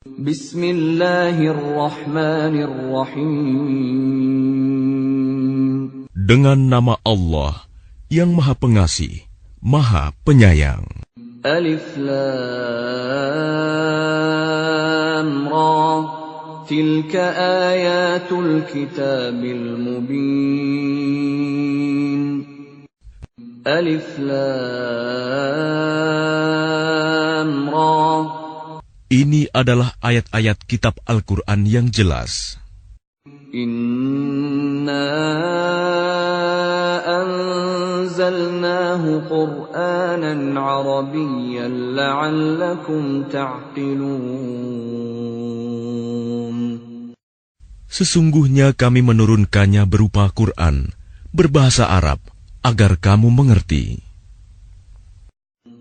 Bismillahirrahmanirrahim. Dengan nama Allah yang Maha Pengasih, Maha Penyayang. Alif Lam Ra. Tilka ayatul kitabil mubin. Alif Lam Ra. Ini adalah ayat-ayat kitab Al-Quran yang jelas. Inna anzalnahu Qur'anan Arabiyyan la'allakum ta'qilun. Sesungguhnya kami menurunkannya berupa Quran, berbahasa Arab, agar kamu mengerti.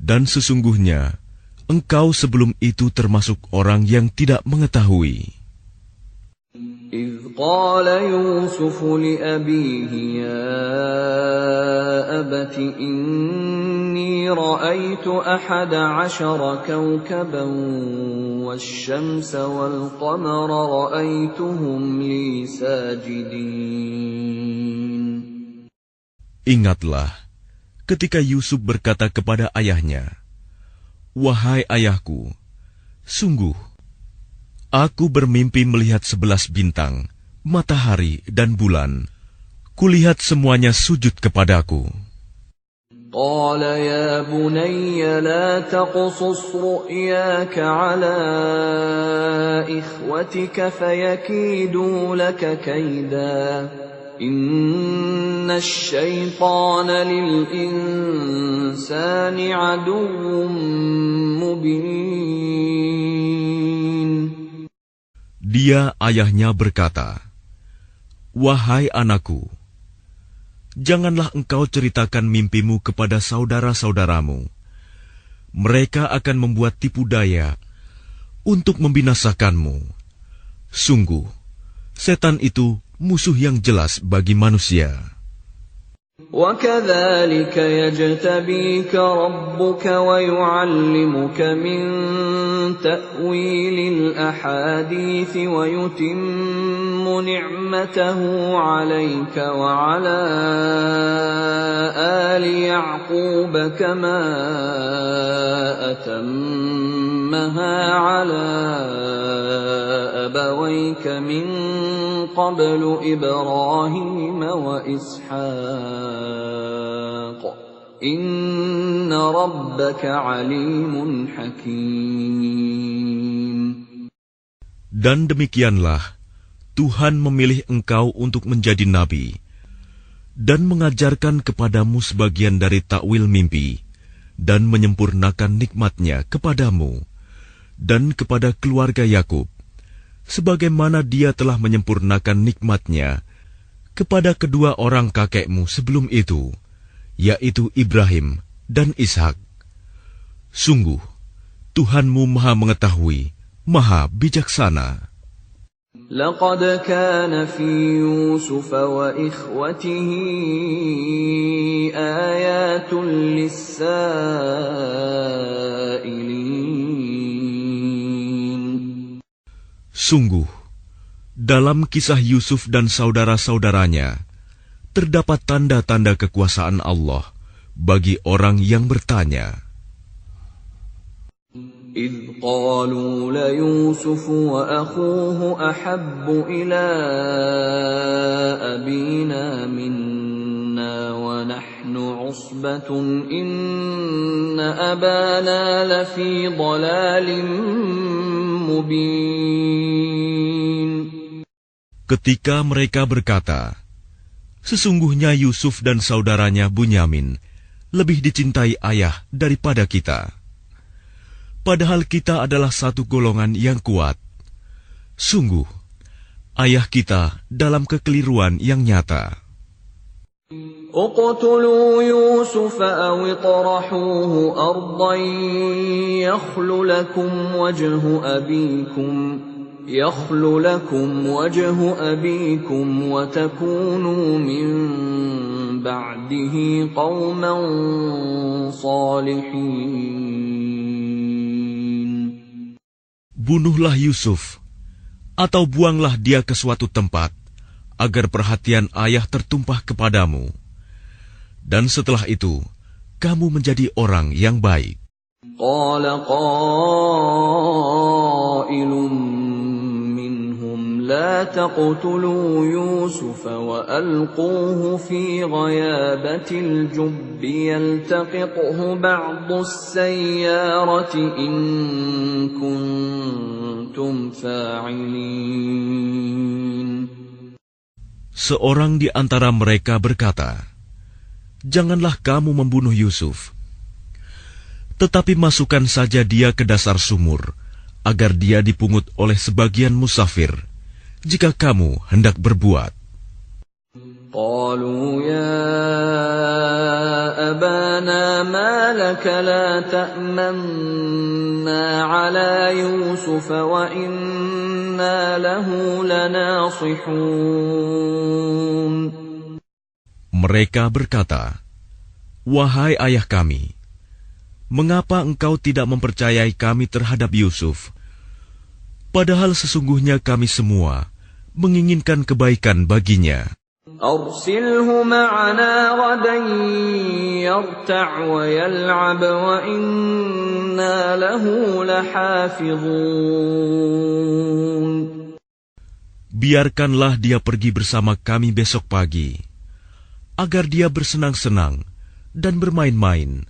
Dan sesungguhnya, engkau sebelum itu termasuk orang yang tidak mengetahui. إذ قال يوسف لأبيه يا أبت إني رأيت أحد عشر كوكبا والشمس والقمر رأيتهم لي ساجدين Ingatlah, ketika Yusuf berkata kepada ayahnya, Wahai ayahku, sungguh, aku bermimpi melihat sebelas bintang, matahari dan bulan. Kulihat semuanya sujud kepadaku. قال يا بني لا تقصص رؤياك على إخوتك فيكيدوا لك كيدا dia ayahnya berkata, Wahai anakku, janganlah engkau ceritakan mimpimu kepada saudara-saudaramu. Mereka akan membuat tipu daya untuk membinasakanmu. Sungguh, setan itu musuh yang jelas bagi manusia. وكذلك يجتبيك ربك ويعلمك من تأويل الأحاديث ويتم نعمته عليك وعلى آل يعقوب كما أتمها على أبويك من قبل إبراهيم وإسحاق إن ربك عليم حكيم Dan demikianlah Tuhan memilih engkau untuk menjadi nabi dan mengajarkan kepadamu sebagian dari takwil mimpi dan menyempurnakan nikmatnya kepadamu dan kepada keluarga Yakub sebagaimana dia telah menyempurnakan nikmatnya kepada kedua orang kakekmu sebelum itu, yaitu Ibrahim dan Ishak. Sungguh, Tuhanmu maha mengetahui, maha bijaksana. لقد كان في يوسف وإخوته آيات للسائلين Sungguh, dalam kisah Yusuf dan saudara-saudaranya, terdapat tanda-tanda kekuasaan Allah bagi orang yang bertanya. إذ قالوا ليوسف وأخوه أحب إلى أبينا منا ونحن عصبة إن أبانا لفي ضلال مبين Ketika mereka berkata, Sesungguhnya Yusuf dan saudaranya Bunyamin lebih dicintai ayah daripada kita. Padahal kita adalah satu golongan yang kuat. Sungguh, ayah kita dalam kekeliruan yang nyata. اقتلوا يوسف أو اطرحوه أرضا يخل لكم وجه أبيكم يخل لكم وجه أبيكم وتكونوا من بعده قوما صالحين. Bunuhlah Yusuf, atau buanglah dia ke suatu tempat, agar perhatian ayah tertumpah kepadamu. Dan setelah itu, kamu menjadi orang yang baik. Qala qailum minhum la taqtulu Yusuf wa alquhu fi ghayabatil jubbi yaltaqiquhu ba'du sayyarati in kuntum fa'ilin. Seorang di antara mereka berkata, Janganlah kamu membunuh Yusuf. Tetapi masukkan saja dia ke dasar sumur, agar dia dipungut oleh sebagian musafir, jika kamu hendak berbuat. قالوا يا أبانا ما لك لا تأمنا على يوسف وإنا له لناصحون Mereka berkata, Wahai ayah kami, mengapa engkau tidak mempercayai kami terhadap Yusuf? Padahal sesungguhnya kami semua menginginkan kebaikan baginya. أرسله معنا غدا يرتع ويلعب وإنا له لحافظون Biarkanlah dia pergi bersama kami besok pagi, agar dia bersenang-senang dan bermain-main,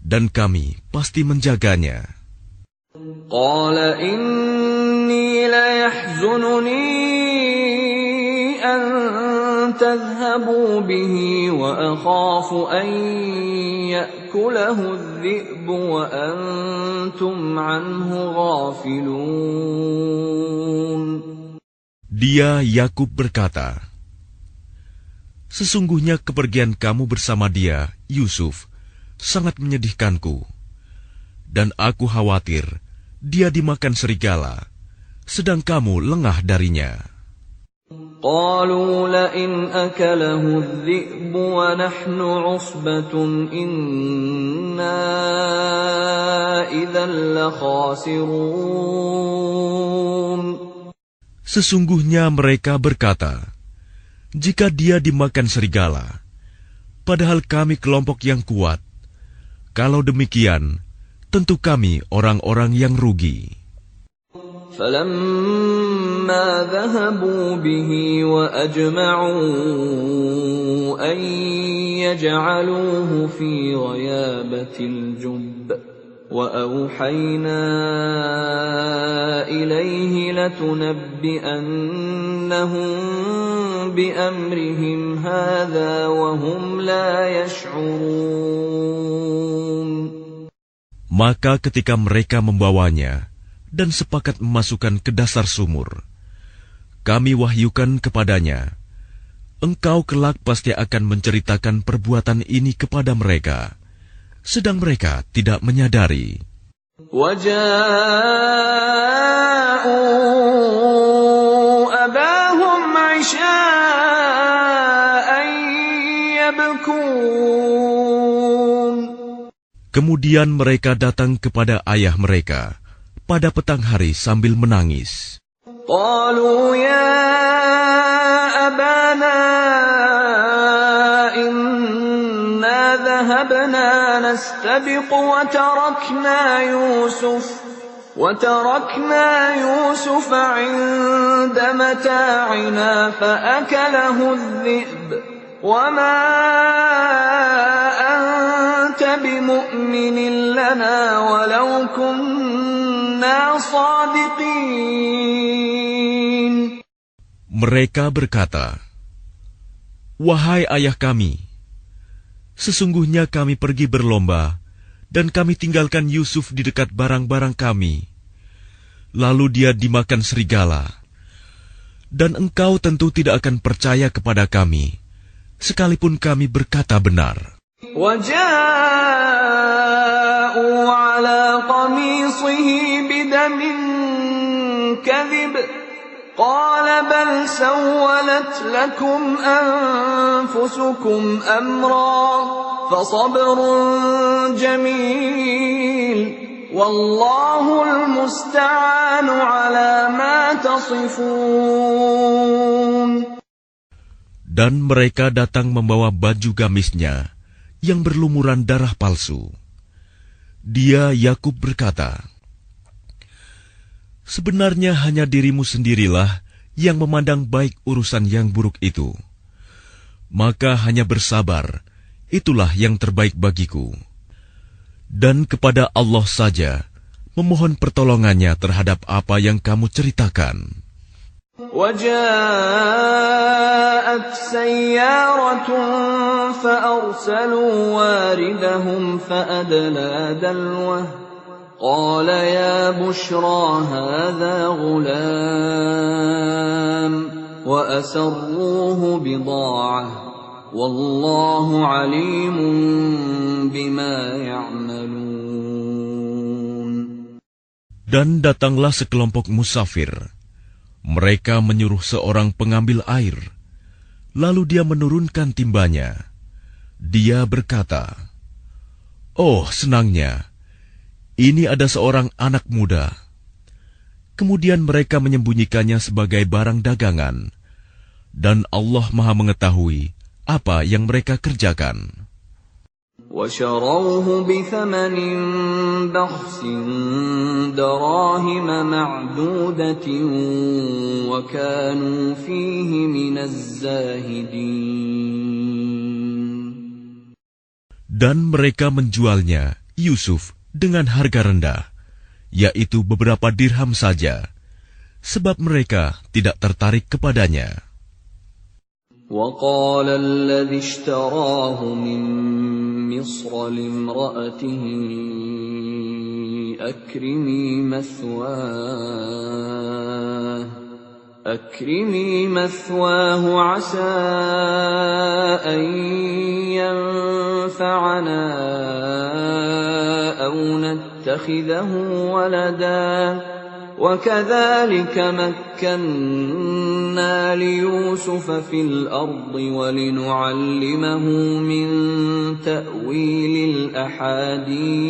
dan kami pasti menjaganya. قال إني ليحزنني أن تذهبوا به وأخاف أن يأكله الذئب وأنتم عنه غافلون Dia Yakub berkata, Sesungguhnya kepergian kamu bersama dia, Yusuf, sangat menyedihkanku. Dan aku khawatir dia dimakan serigala, sedang kamu lengah darinya. قالوا لئن أكله الذئب ونحن عصبة إنا إذا لخاسرون Sesungguhnya mereka berkata, Jika dia dimakan serigala, padahal kami kelompok yang kuat, kalau demikian, tentu kami orang-orang yang rugi. فلما ذهبوا به وأجمعوا أن يجعلوه في غيابة الجب وأوحينا إليه لتنبئنهم بأمرهم هذا وهم لا يشعرون Maka ketika mereka membawanya dan sepakat memasukkan ke dasar sumur. Kami wahyukan kepadanya, engkau kelak pasti akan menceritakan perbuatan ini kepada mereka, sedang mereka tidak menyadari. Kemudian mereka datang kepada ayah mereka, pada petang hari sambil menangis. قالوا يا أبانا إنا ذهبنا نستبق وتركنا يوسف وتركنا يوسف عند متاعنا فأكله الذئب وما أنت بمؤمن لنا ولو كنا صادقين Mereka berkata, Wahai ayah kami, sesungguhnya kami pergi berlomba dan kami tinggalkan Yusuf di dekat barang-barang kami. Lalu dia dimakan serigala. Dan engkau tentu tidak akan percaya kepada kami, Sekalipun kami berkata benar. قال بل سولت لكم أنفسكم أمرا فصبر جميل والله المستعان على ما تصفون Dan mereka datang membawa baju gamisnya yang berlumuran darah palsu. Dia Yakub berkata, Sebenarnya hanya dirimu sendirilah yang memandang baik urusan yang buruk itu. Maka hanya bersabar, itulah yang terbaik bagiku. Dan kepada Allah saja memohon pertolongannya terhadap apa yang kamu ceritakan. وجاءت سيارة فأرسلوا واردهم فأدلى دلوه قال يا بشرى هذا غلام وأسروه بضاعة والله عليم بما يعملون Dan datanglah sekelompok musafir. Mereka menyuruh seorang pengambil air. Lalu dia menurunkan timbanya. Dia berkata, Oh, senangnya, ini ada seorang anak muda. Kemudian mereka menyembunyikannya sebagai barang dagangan. Dan Allah maha mengetahui apa yang mereka kerjakan. وشروه بثمن بخس دراهم معدودة وكانوا فيه من الزاهدين Dan mereka menjualnya, Yusuf, dengan harga rendah, yaitu beberapa dirham saja, sebab mereka tidak tertarik kepadanya. وقال الذي اشتراه من مصر لامرأته أكرمي مثواه أكرمي مثواه عسى أن ينفعنا أو نتخذه ولدا. وكذلك مكنا ليوسف في الأرض ولنعلمه من تأويل الأحاديث.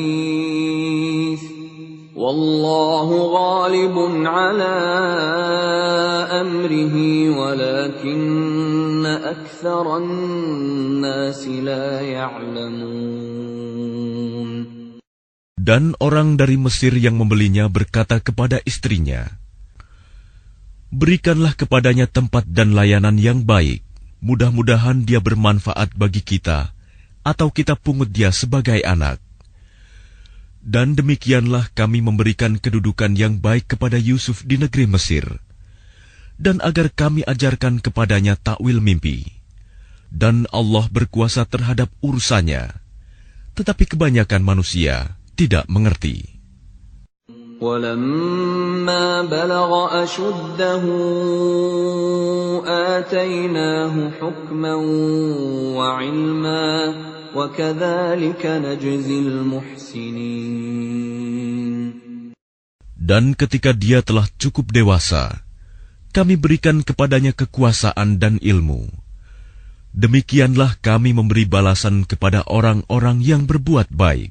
والله غالب على أمره ولكن أكثر الناس لا يعلمون. Dan orang dari Mesir yang membelinya berkata kepada istrinya, Berikanlah kepadanya tempat dan layanan yang baik. Mudah-mudahan dia bermanfaat bagi kita, atau kita pungut dia sebagai anak. Dan demikianlah kami memberikan kedudukan yang baik kepada Yusuf di negeri Mesir, dan agar kami ajarkan kepadanya takwil mimpi. Dan Allah berkuasa terhadap urusannya, tetapi kebanyakan manusia tidak mengerti. ولما بلغ أشده آتيناه حكما وعلما وكذلك نجزي المحسنين Dan ketika dia telah cukup dewasa, kami berikan kepadanya kekuasaan dan ilmu. Demikianlah kami memberi balasan kepada orang-orang yang berbuat baik.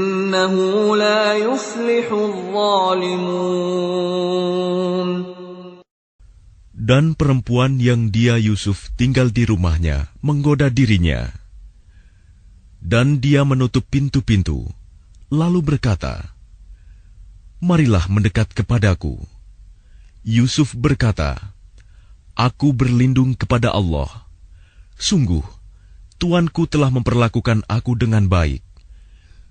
innahu la zalimun. Dan perempuan yang dia Yusuf tinggal di rumahnya menggoda dirinya. Dan dia menutup pintu-pintu, lalu berkata, Marilah mendekat kepadaku. Yusuf berkata, Aku berlindung kepada Allah. Sungguh, Tuanku telah memperlakukan aku dengan baik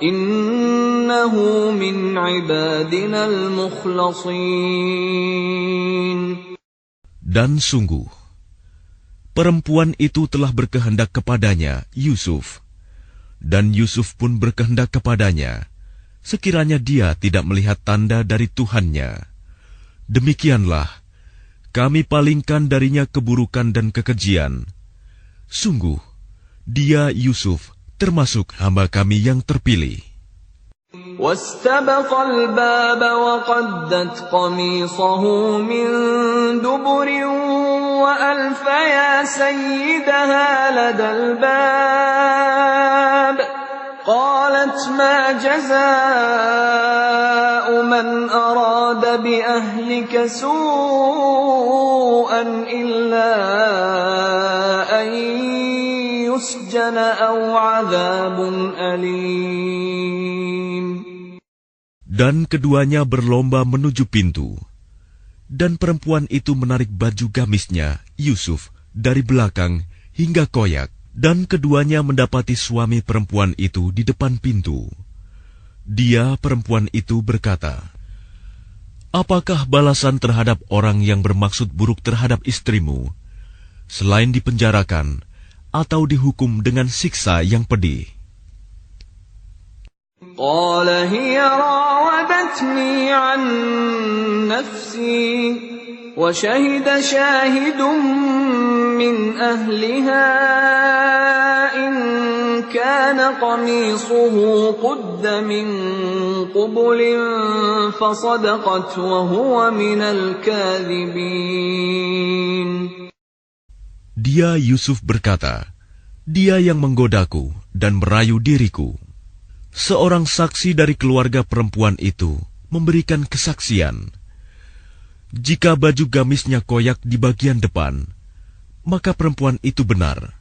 innahu min ibadinal mukhlasin. Dan sungguh, perempuan itu telah berkehendak kepadanya, Yusuf. Dan Yusuf pun berkehendak kepadanya, sekiranya dia tidak melihat tanda dari Tuhannya. Demikianlah, kami palingkan darinya keburukan dan kekejian. Sungguh, dia Yusuf, termasuk hamba kami yang terpilih. واستبق الباب وقدت قميصه من دبر وألف يا سيدها لدى الباب قالت ما جزاء من أراد بأهلك سوءا إلا أن يسجن أو عذاب أليم Dan keduanya berlomba menuju pintu. Dan perempuan itu menarik baju gamisnya, Yusuf, dari belakang hingga koyak. Dan keduanya mendapati suami perempuan itu di depan pintu. Dia, perempuan itu, berkata, Apakah balasan terhadap orang yang bermaksud buruk terhadap istrimu, selain dipenjarakan atau dihukum dengan siksa yang pedih? قال هي راودتني عن نفسي وشهد شاهد من أهلها إن كان قميصه قد من قبل فصدقت وهو من الكاذبين Dia Yusuf berkata, Dia yang menggodaku dan merayu diriku. Seorang saksi dari keluarga perempuan itu memberikan kesaksian. Jika baju gamisnya koyak di bagian depan, maka perempuan itu benar.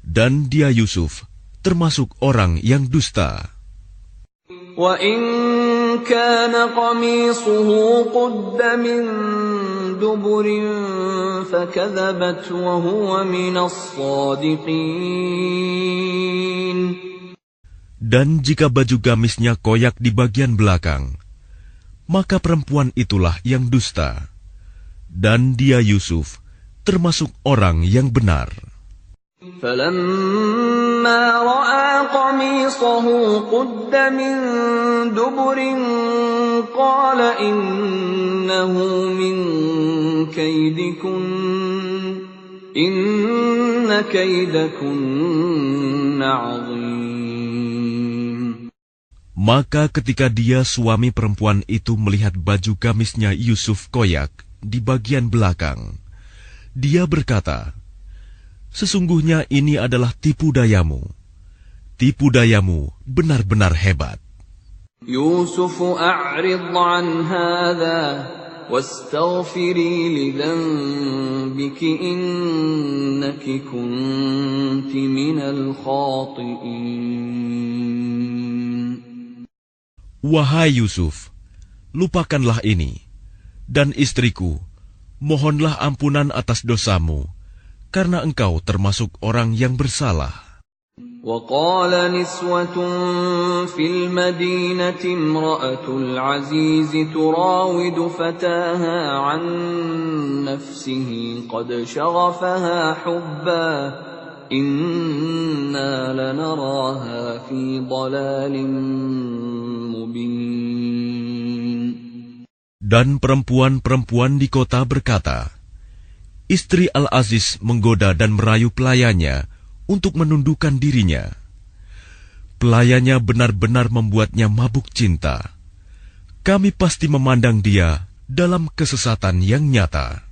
Dan dia Yusuf termasuk orang yang dusta. Wa كان قميصه قد من دبر فكذبت وهو من الصادقين Dan jika baju gamisnya koyak di bagian belakang, maka perempuan itulah yang dusta. Dan dia Yusuf termasuk orang yang benar. فلما رأى قميصه قد من دبر قال إنه من كيدكن إن كيدكن عظيم Maka ketika dia suami perempuan itu melihat baju gamisnya Yusuf koyak di bagian belakang, dia berkata, Sesungguhnya ini adalah tipu dayamu. Tipu dayamu benar-benar hebat. يوسف أعرض عن هذا واستغفري لذنبك إنك كنت من الخاطئين Wahai Yusuf, lupakanlah ini. Dan istriku, mohonlah ampunan atas dosamu, karena engkau termasuk orang yang bersalah. وقال نسوة في المدينة امرأة العزيز تراود فتاها عن نفسه قد شغفها حبا إنا لنراها في ضلال مبين Dan perempuan-perempuan di kota berkata, Istri Al-Aziz menggoda dan merayu pelayannya untuk menundukkan dirinya. Pelayannya benar-benar membuatnya mabuk cinta. Kami pasti memandang dia dalam kesesatan yang nyata.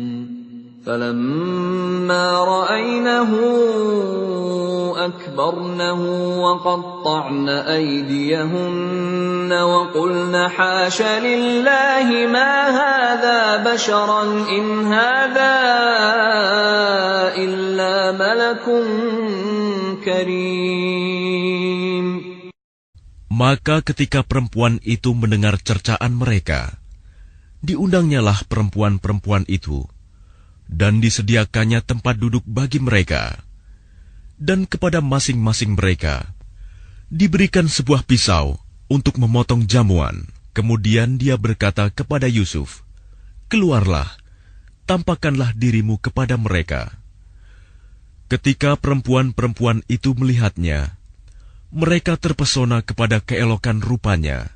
فلما رأينه أكبرنه وقطعن أيديهن وقلن حاش لله ما هذا بشرا إن هذا إلا ملك كريم Maka ketika perempuan itu mendengar cercaan mereka, diundangnyalah perempuan-perempuan itu dan disediakannya tempat duduk bagi mereka. Dan kepada masing-masing mereka diberikan sebuah pisau untuk memotong jamuan. Kemudian dia berkata kepada Yusuf, "Keluarlah, tampakkanlah dirimu kepada mereka." Ketika perempuan-perempuan itu melihatnya, mereka terpesona kepada keelokan rupanya,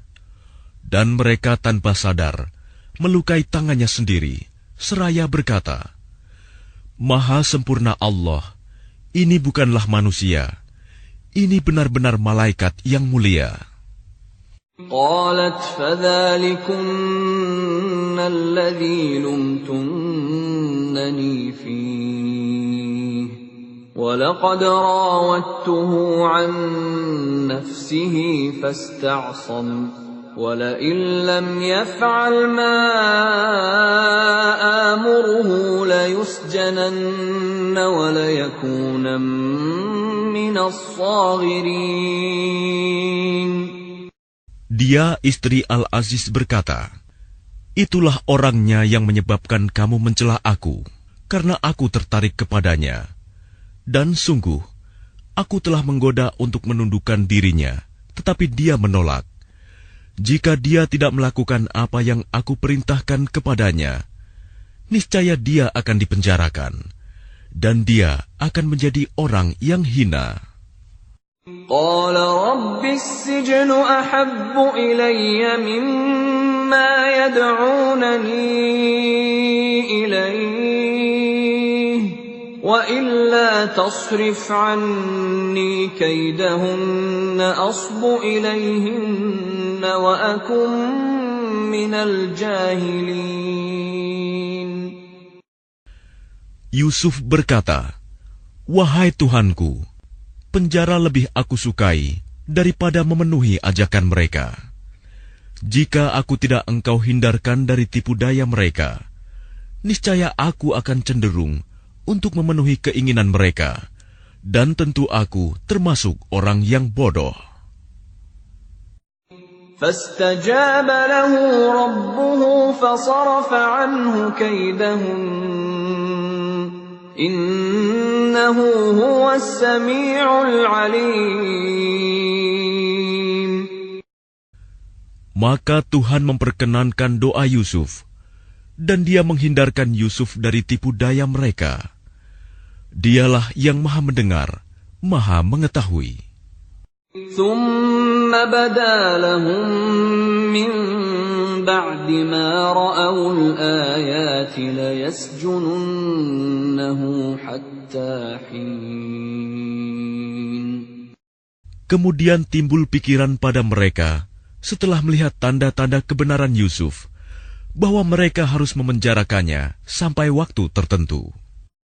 dan mereka tanpa sadar melukai tangannya sendiri, seraya berkata, Maha sempurna Allah, ini bukanlah manusia, ini benar-benar malaikat yang mulia. قالت فذلكن الذي لمتنني فيه ولقد راودته عن نفسه فاستعصم ولئن لم يفعل ما آمره ليسجنن وليكون من الصاغرين Dia istri Al-Aziz berkata, Itulah orangnya yang menyebabkan kamu mencela aku, karena aku tertarik kepadanya. Dan sungguh, aku telah menggoda untuk menundukkan dirinya, tetapi dia menolak. Jika dia tidak melakukan apa yang aku perintahkan kepadanya, niscaya dia akan dipenjarakan, dan dia akan menjadi orang yang hina. قال رب السجن أحب إلي مما يدعونني إليه وإلا تصرف عني كيدهن أصب إليهن وأكن من الجاهلين Yusuf berkata, Wahai Tuhanku, penjara lebih aku sukai daripada memenuhi ajakan mereka. Jika aku tidak engkau hindarkan dari tipu daya mereka, niscaya aku akan cenderung untuk memenuhi keinginan mereka, dan tentu aku termasuk orang yang bodoh. فاستجاب له ربه فصرف عنه كيدهن إنه هو السميع العليم Maka Tuhan memperkenankan doa Yusuf, dan dia menghindarkan Yusuf dari tipu daya mereka. Dialah yang maha mendengar, maha mengetahui. ثم بدا لهم من بعد ما رأوا الآيات ليسجننه حتى حين Kemudian timbul pikiran pada mereka setelah melihat tanda-tanda kebenaran Yusuf bahwa mereka harus memenjarakannya sampai waktu tertentu.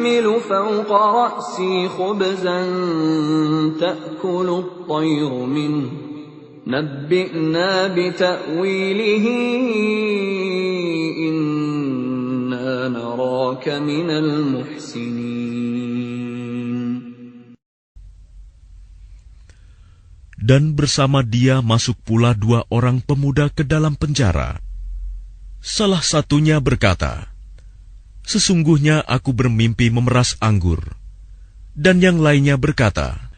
احمل فوق راسي خبزا تاكل الطير منه نبئنا بتاويله انا نراك من المحسنين Dan bersama dia masuk pula dua orang pemuda ke dalam penjara. Salah satunya berkata, Sesungguhnya aku bermimpi memeras anggur. Dan yang lainnya berkata,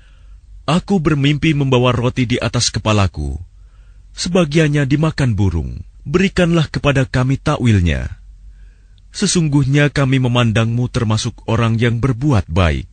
Aku bermimpi membawa roti di atas kepalaku. Sebagiannya dimakan burung. Berikanlah kepada kami takwilnya. Sesungguhnya kami memandangmu termasuk orang yang berbuat baik.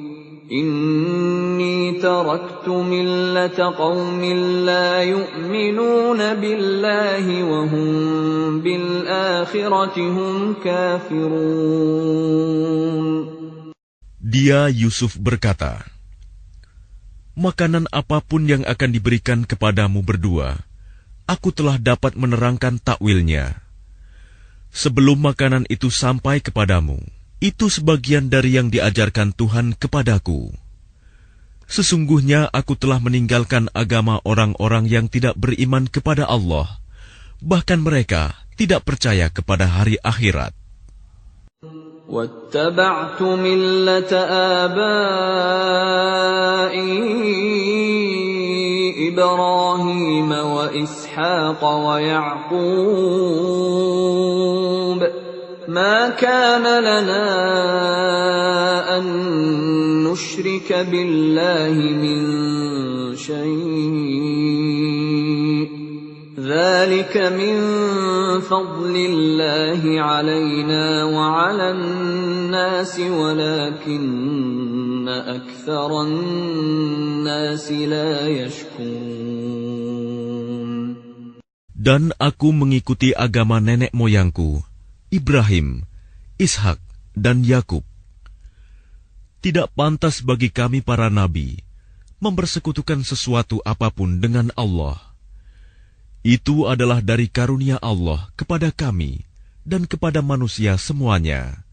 Inni taraktu millata qawmin la yu'minuna billahi wa hum bil kafirun. Dia Yusuf berkata, Makanan apa pun yang akan diberikan kepadamu berdua, aku telah dapat menerangkan takwilnya sebelum makanan itu sampai kepadamu. itu sebagian dari yang diajarkan Tuhan kepadaku. Sesungguhnya aku telah meninggalkan agama orang-orang yang tidak beriman kepada Allah, bahkan mereka tidak percaya kepada hari akhirat. واتبعت ملة آبائي إبراهيم وإسحاق ويعقوب ما كان لنا أن نشرك بالله من شيء. ذلك من فضل الله علينا وعلى الناس ولكن أكثر الناس لا يشكرون. Dan aku mengikuti agama nenek moyangku, Ibrahim, Ishak, dan Yakub. Tidak pantas bagi kami para nabi mempersekutukan sesuatu apa pun dengan Allah. Itu adalah dari karunia Allah kepada kami dan kepada manusia semuanya.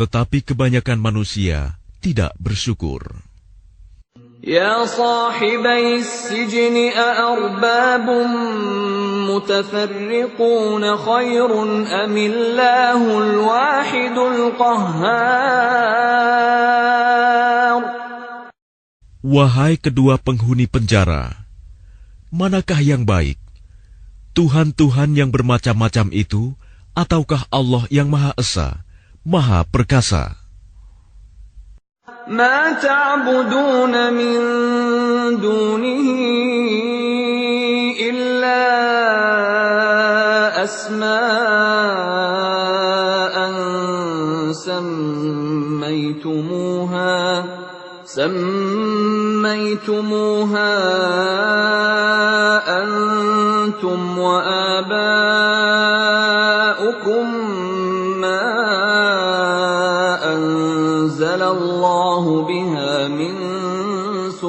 Tetapi kebanyakan manusia tidak bersyukur. يا صاحبي السجن أأرباب متفرقون خير أم الله الواحد القهار Wahai kedua penghuni penjara, manakah yang baik? Tuhan-Tuhan yang bermacam-macam itu, ataukah Allah yang Maha Esa, Maha Perkasa? ما تعبدون من دونه إلا أسماء سميتموها سميتموها أنتم وآباؤكم.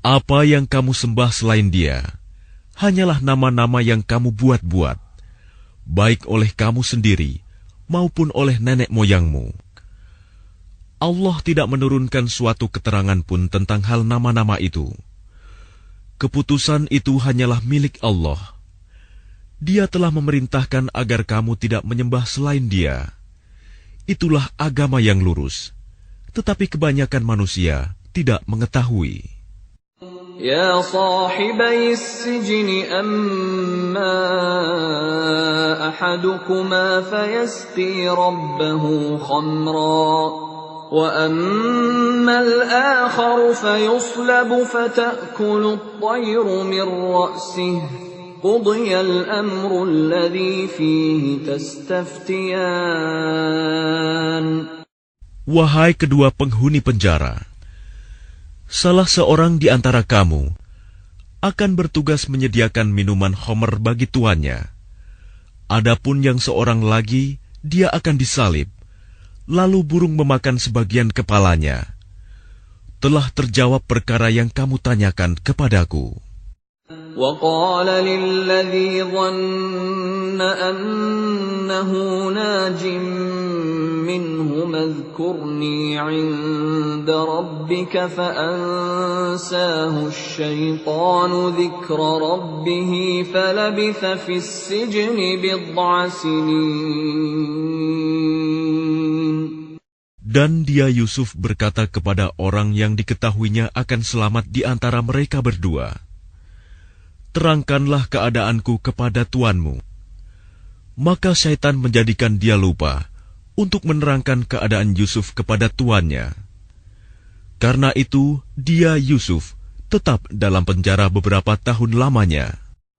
Apa yang kamu sembah selain Dia hanyalah nama-nama yang kamu buat-buat, baik oleh kamu sendiri maupun oleh nenek moyangmu. Allah tidak menurunkan suatu keterangan pun tentang hal nama-nama itu. Keputusan itu hanyalah milik Allah. Dia telah memerintahkan agar kamu tidak menyembah selain Dia. Itulah agama yang lurus, tetapi kebanyakan manusia tidak mengetahui. يا صاحبي السجن أما أحدكما فيسقي ربه خمرا وأما الآخر فيصلب فتأكل الطير من رأسه. قضي الأمر الذي فيه تستفتيان. Wahai kedua penghuni penjara, salah seorang di antara kamu akan bertugas menyediakan minuman homer bagi tuannya. Adapun yang seorang lagi, dia akan disalib, lalu burung memakan sebagian kepalanya. Telah terjawab perkara yang kamu tanyakan kepadaku. وقال للذي ظن أنه ناج منهم اذكرني عند ربك فأنساه الشيطان ذكر ربه فلبث في السجن بضع سنين Dan dia Yusuf berkata kepada orang yang diketahuinya akan selamat di antara mereka berdua, Terangkanlah keadaanku kepada tuanmu. Maka syaitan menjadikan dia lupa untuk menerangkan keadaan Yusuf kepada tuannya. Karena itu, dia Yusuf tetap dalam penjara beberapa tahun lamanya.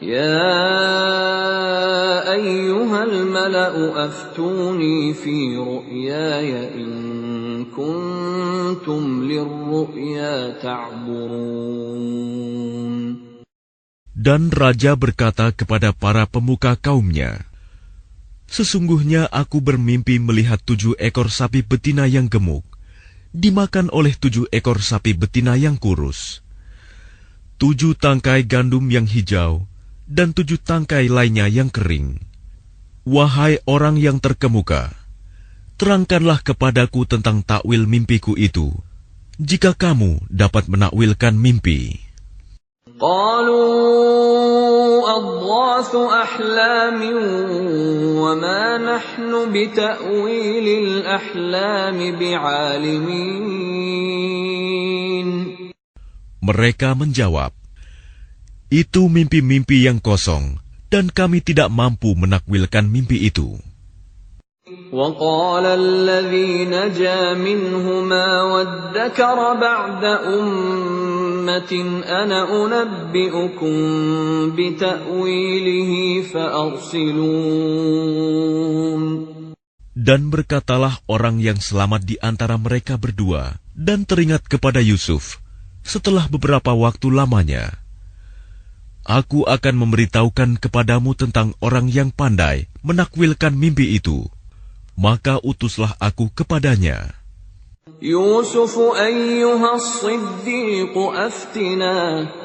يا أيها الملأ أفتوني في رؤياي إن كنتم للرؤيا تعبرون Dan raja berkata kepada para pemuka kaumnya, Sesungguhnya aku bermimpi melihat tujuh ekor sapi betina yang gemuk, dimakan oleh tujuh ekor sapi betina yang kurus. Tujuh tangkai gandum yang hijau, dan tujuh tangkai lainnya yang kering. Wahai orang yang terkemuka, terangkanlah kepadaku tentang takwil mimpiku itu, jika kamu dapat menakwilkan mimpi. Mereka menjawab, Itu mimpi-mimpi yang kosong, dan kami tidak mampu menakwilkan mimpi itu. وقال الذي نجا منهما وادكر بعد أمة أنا أنبئكم بتأويله فأرسلون Dan berkatalah orang yang selamat di antara mereka berdua, dan teringat kepada Yusuf setelah beberapa waktu lamanya. Aku akan memberitahukan kepadamu tentang orang yang pandai menakwilkan mimpi itu. Maka utuslah aku kepadanya. Yusuf ayyuhas siddiq aftinah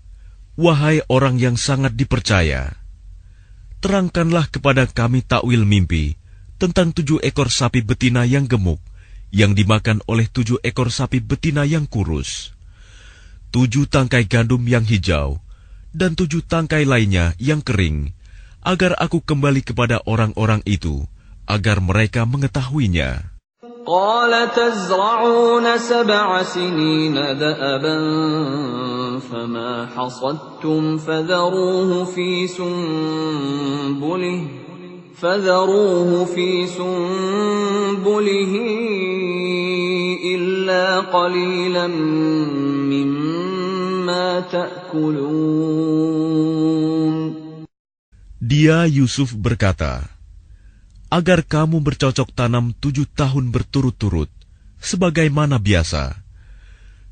wahai orang yang sangat dipercaya, terangkanlah kepada kami takwil mimpi tentang tujuh ekor sapi betina yang gemuk yang dimakan oleh tujuh ekor sapi betina yang kurus, tujuh tangkai gandum yang hijau, dan tujuh tangkai lainnya yang kering, agar aku kembali kepada orang-orang itu, agar mereka mengetahuinya. قال تزرعون سبع سنين دأبا فما حصدتم فذروه في سنبله فذروه في سنبله إلا قليلا مما تأكلون Dia Yusuf berkata, agar kamu bercocok tanam tujuh tahun berturut-turut, sebagaimana biasa.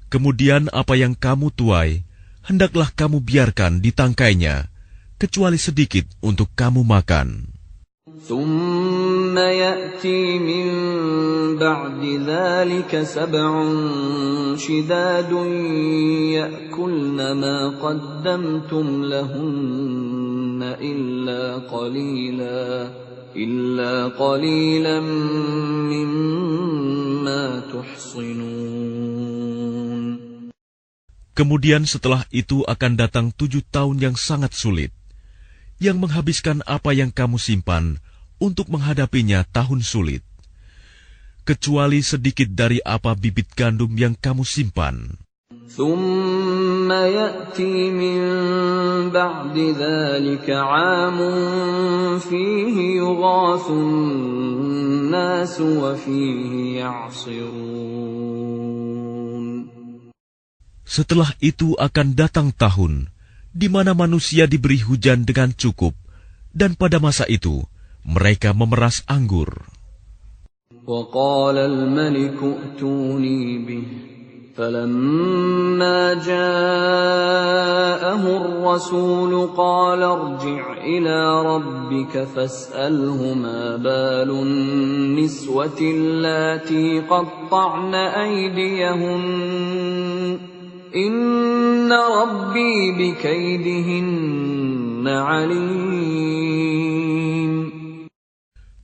Kemudian apa yang kamu tuai, hendaklah kamu biarkan di tangkainya, kecuali sedikit untuk kamu makan. Kemudian setelah itu akan datang tujuh tahun yang sangat sulit, yang menghabiskan apa yang kamu simpan untuk menghadapinya tahun sulit, kecuali sedikit dari apa bibit gandum yang kamu simpan. Setelah itu akan datang tahun di mana manusia diberi hujan dengan cukup, dan pada masa itu mereka memeras anggur. وقال الملك ائتوني به فلما جاءه الرسول قال ارجع إلى ربك فاسأله ما بال النسوة اللاتي قطعن أيديهن Inna Rabbi bikaidihinna alim.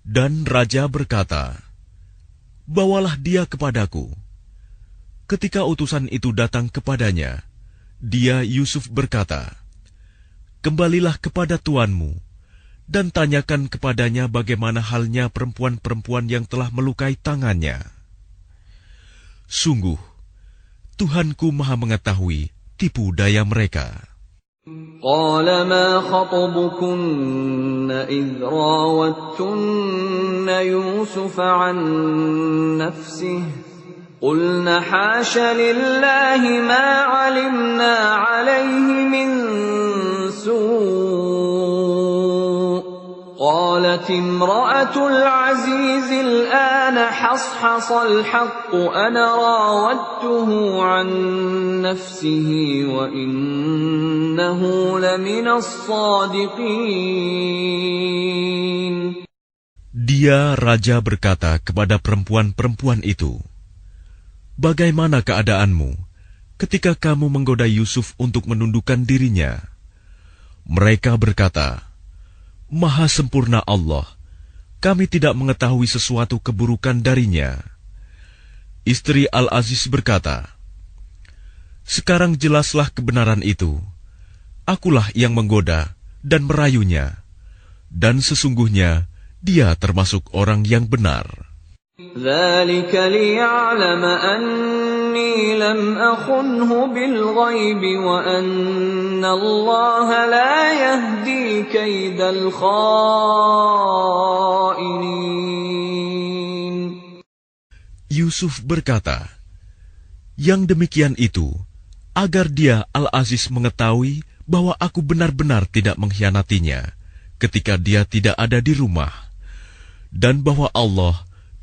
Dan Raja berkata, Bawalah dia kepadaku. Ketika utusan itu datang kepadanya, dia Yusuf berkata, Kembalilah kepada tuanmu, dan tanyakan kepadanya bagaimana halnya perempuan-perempuan yang telah melukai tangannya. Sungguh, Tuhanku Maha Mengetahui tipu daya mereka." قال ما خطبكن إذ راوتن يوسف عن نفسه قلن حاش لله ما علمنا عليه من سوء قالت امرأة العزيز الآن حصحص الحق أنا راودته عن نفسه وإنه لمن الصادقين Dia raja berkata kepada perempuan-perempuan itu, "Bagaimana keadaanmu ketika kamu menggoda Yusuf untuk menundukkan dirinya?" Mereka berkata, "Maha sempurna Allah, kami tidak mengetahui sesuatu keburukan darinya." Istri Al-Aziz berkata, "Sekarang jelaslah kebenaran itu. Akulah yang menggoda dan merayunya, dan sesungguhnya dia termasuk orang yang benar." ذلك ليعلم أني لم أخنه بالغيب وأن الله لا يهدي كيد الخائنين Yusuf berkata, "Yang demikian itu agar dia Al-Aziz mengetahui bahwa aku benar-benar tidak mengkhianatinya ketika dia tidak ada di rumah, dan bahwa Allah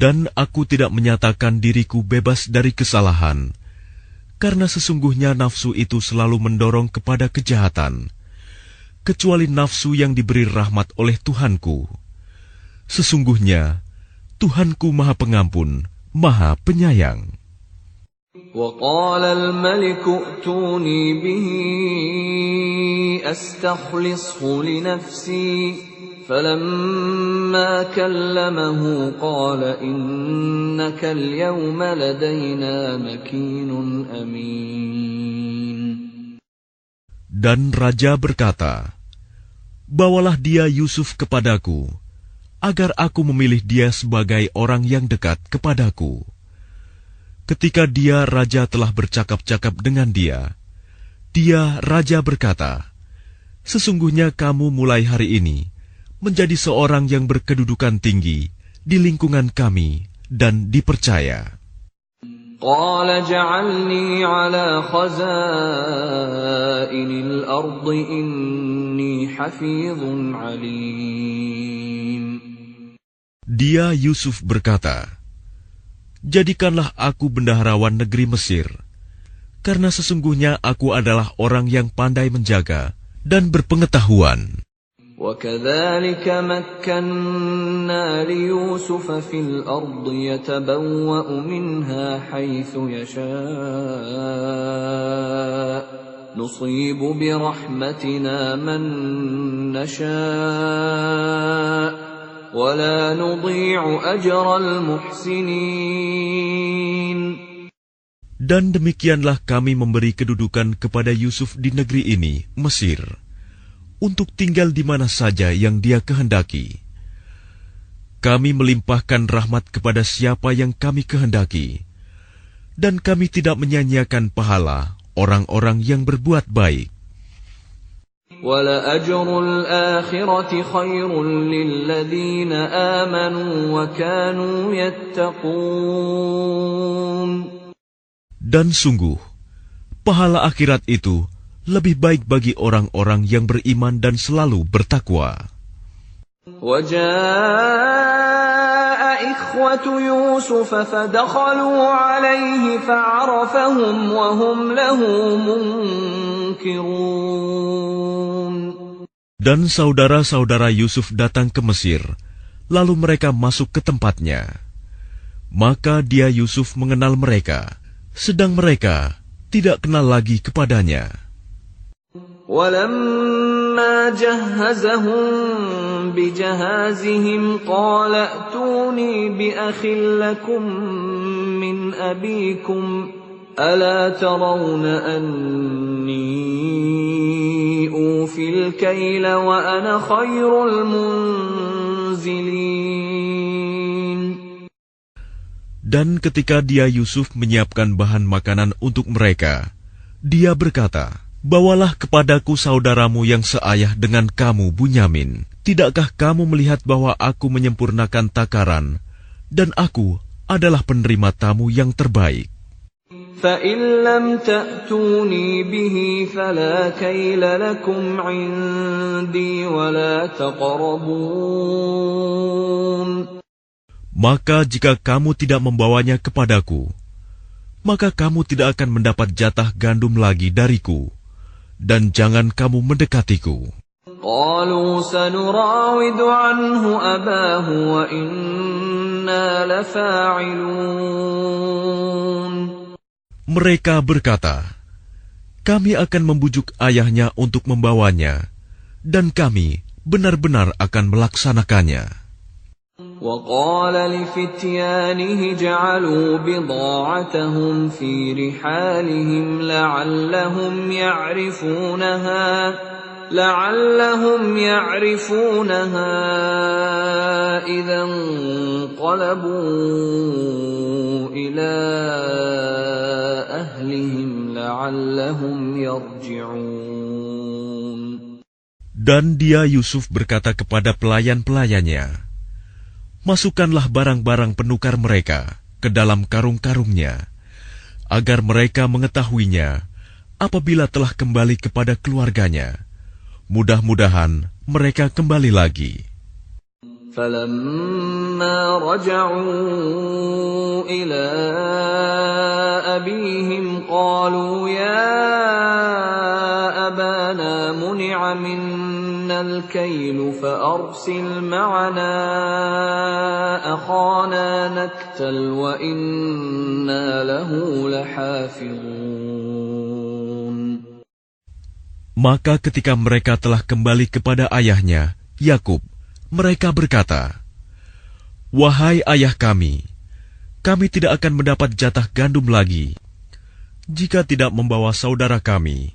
Dan aku tidak menyatakan diriku bebas dari kesalahan, karena sesungguhnya nafsu itu selalu mendorong kepada kejahatan, kecuali nafsu yang diberi rahmat oleh Tuhanku. Sesungguhnya Tuhanku Maha Pengampun, Maha Penyayang. وقال الملك ائتوني به استخلصه لنفسي فلما كلمه قال انك اليوم لدينا مكين امين Dan raja berkata, Bawalah dia Yusuf kepadaku, agar aku memilih dia sebagai orang yang dekat kepadaku. Ketika dia raja telah bercakap-cakap dengan dia, dia raja berkata, Sesungguhnya kamu mulai hari ini menjadi seorang yang berkedudukan tinggi di lingkungan kami dan dipercaya. قال اجعلني على خزائن الأرض إني حفيظ عليم Dia Yusuf berkata, Jadikanlah aku bendaharawan negeri Mesir, karena sesungguhnya aku adalah orang yang pandai menjaga dan berpengetahuan. وكذلك مكنا ليوسف في الأرض يتبوأ منها حيث يشاء. نصيب برحمتنا من نشاء. ولا نضيع أجر المحسنين. Dan demikianlah kami memberi kedudukan kepada Yusuf di negeri ini, Mesir. untuk tinggal di mana saja yang Dia kehendaki. Kami melimpahkan rahmat kepada siapa yang kami kehendaki, dan kami tidak menyanyiakan pahala orang-orang yang berbuat baik. Dan sungguh, pahala akhirat itu lebih baik bagi orang-orang yang beriman dan selalu bertakwa. وجاء إخوة يوسف فدخلوا عليه فعرفهم وهم له منكرون Dan saudara-saudara Yusuf datang ke Mesir, lalu mereka masuk ke tempatnya. Maka dia Yusuf mengenal mereka, sedang mereka tidak kenal lagi kepadanya. ولما جهزهم بجهازهم قال ائتوني بأخ لكم من أبيكم ألا ترون أني أوفي الكيل وأنا خير المنزلين Dan ketika dia Yusuf menyiapkan bahan makanan untuk mereka, dia berkata, Bawalah kepadaku saudaramu yang seayah dengan kamu, Bunyamin. Tidakkah kamu melihat bahwa aku menyempurnakan takaran, dan aku adalah penerima tamu yang terbaik? فَإِن لَّمْ تَأْتُونِي بِهِ فَلَا كَيْلَ لَكُمْ عِندِي وَلَا تَقْرَبُونَ Maka jika kamu tidak membawanya kepadaku, maka kamu tidak akan mendapat jatah gandum lagi dariku dan jangan kamu mendekatiku. Mereka berkata, kami akan membujuk ayahnya untuk membawanya, dan kami benar-benar akan melaksanakannya. وقال لفتيانه جعلوا بضاعتهم في رحالهم لعلهم يعرفونها لعلهم يعرفونها إذا انقلبوا إلى أهلهم لعلهم يرجعون. Dan dia Yusuf berkata kepada pelayan-pelayannya, masukkanlah barang-barang penukar mereka ke dalam karung-karungnya, agar mereka mengetahuinya apabila telah kembali kepada keluarganya. Mudah-mudahan mereka kembali lagi. فلما رجعوا إلى أبيهم قالوا يا أبانا منع منا الكيل فأرسل معنا أخانا نكتل وإنا له لحافظون Maka ketika mereka telah kembali kepada ayahnya, Yakub, mereka berkata, "Wahai ayah kami, kami tidak akan mendapat jatah gandum lagi jika tidak membawa saudara kami.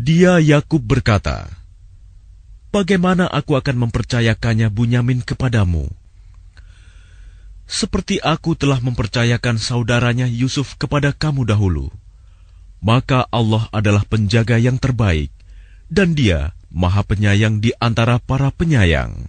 Dia Yakub berkata, Bagaimana aku akan mempercayakannya Bunyamin kepadamu? Seperti aku telah mempercayakan saudaranya Yusuf kepada kamu dahulu. Maka Allah adalah penjaga yang terbaik, dan dia maha penyayang di antara para penyayang.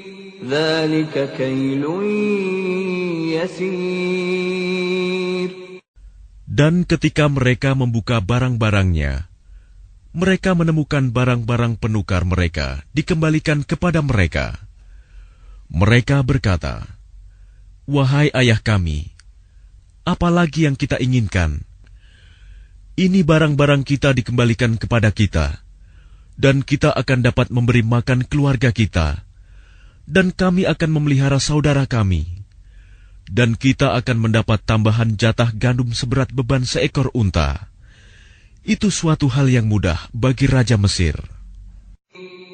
Dan ketika mereka membuka barang-barangnya, mereka menemukan barang-barang penukar mereka dikembalikan kepada mereka. Mereka berkata, "Wahai ayah kami, apalagi yang kita inginkan? Ini barang-barang kita dikembalikan kepada kita, dan kita akan dapat memberi makan keluarga kita, dan kami akan memelihara saudara kami, dan kita akan mendapat tambahan jatah gandum seberat beban seekor unta." Itu suatu hal yang mudah bagi Raja Mesir.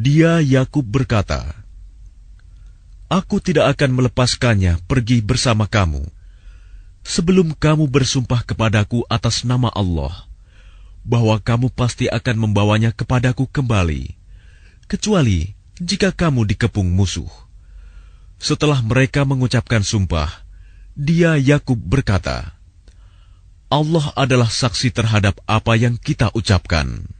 Dia Yakub berkata, Aku tidak akan melepaskannya pergi bersama kamu sebelum kamu bersumpah kepadaku atas nama Allah bahwa kamu pasti akan membawanya kepadaku kembali, kecuali jika kamu dikepung musuh. Setelah mereka mengucapkan sumpah, dia Yakub berkata, Allah adalah saksi terhadap apa yang kita ucapkan.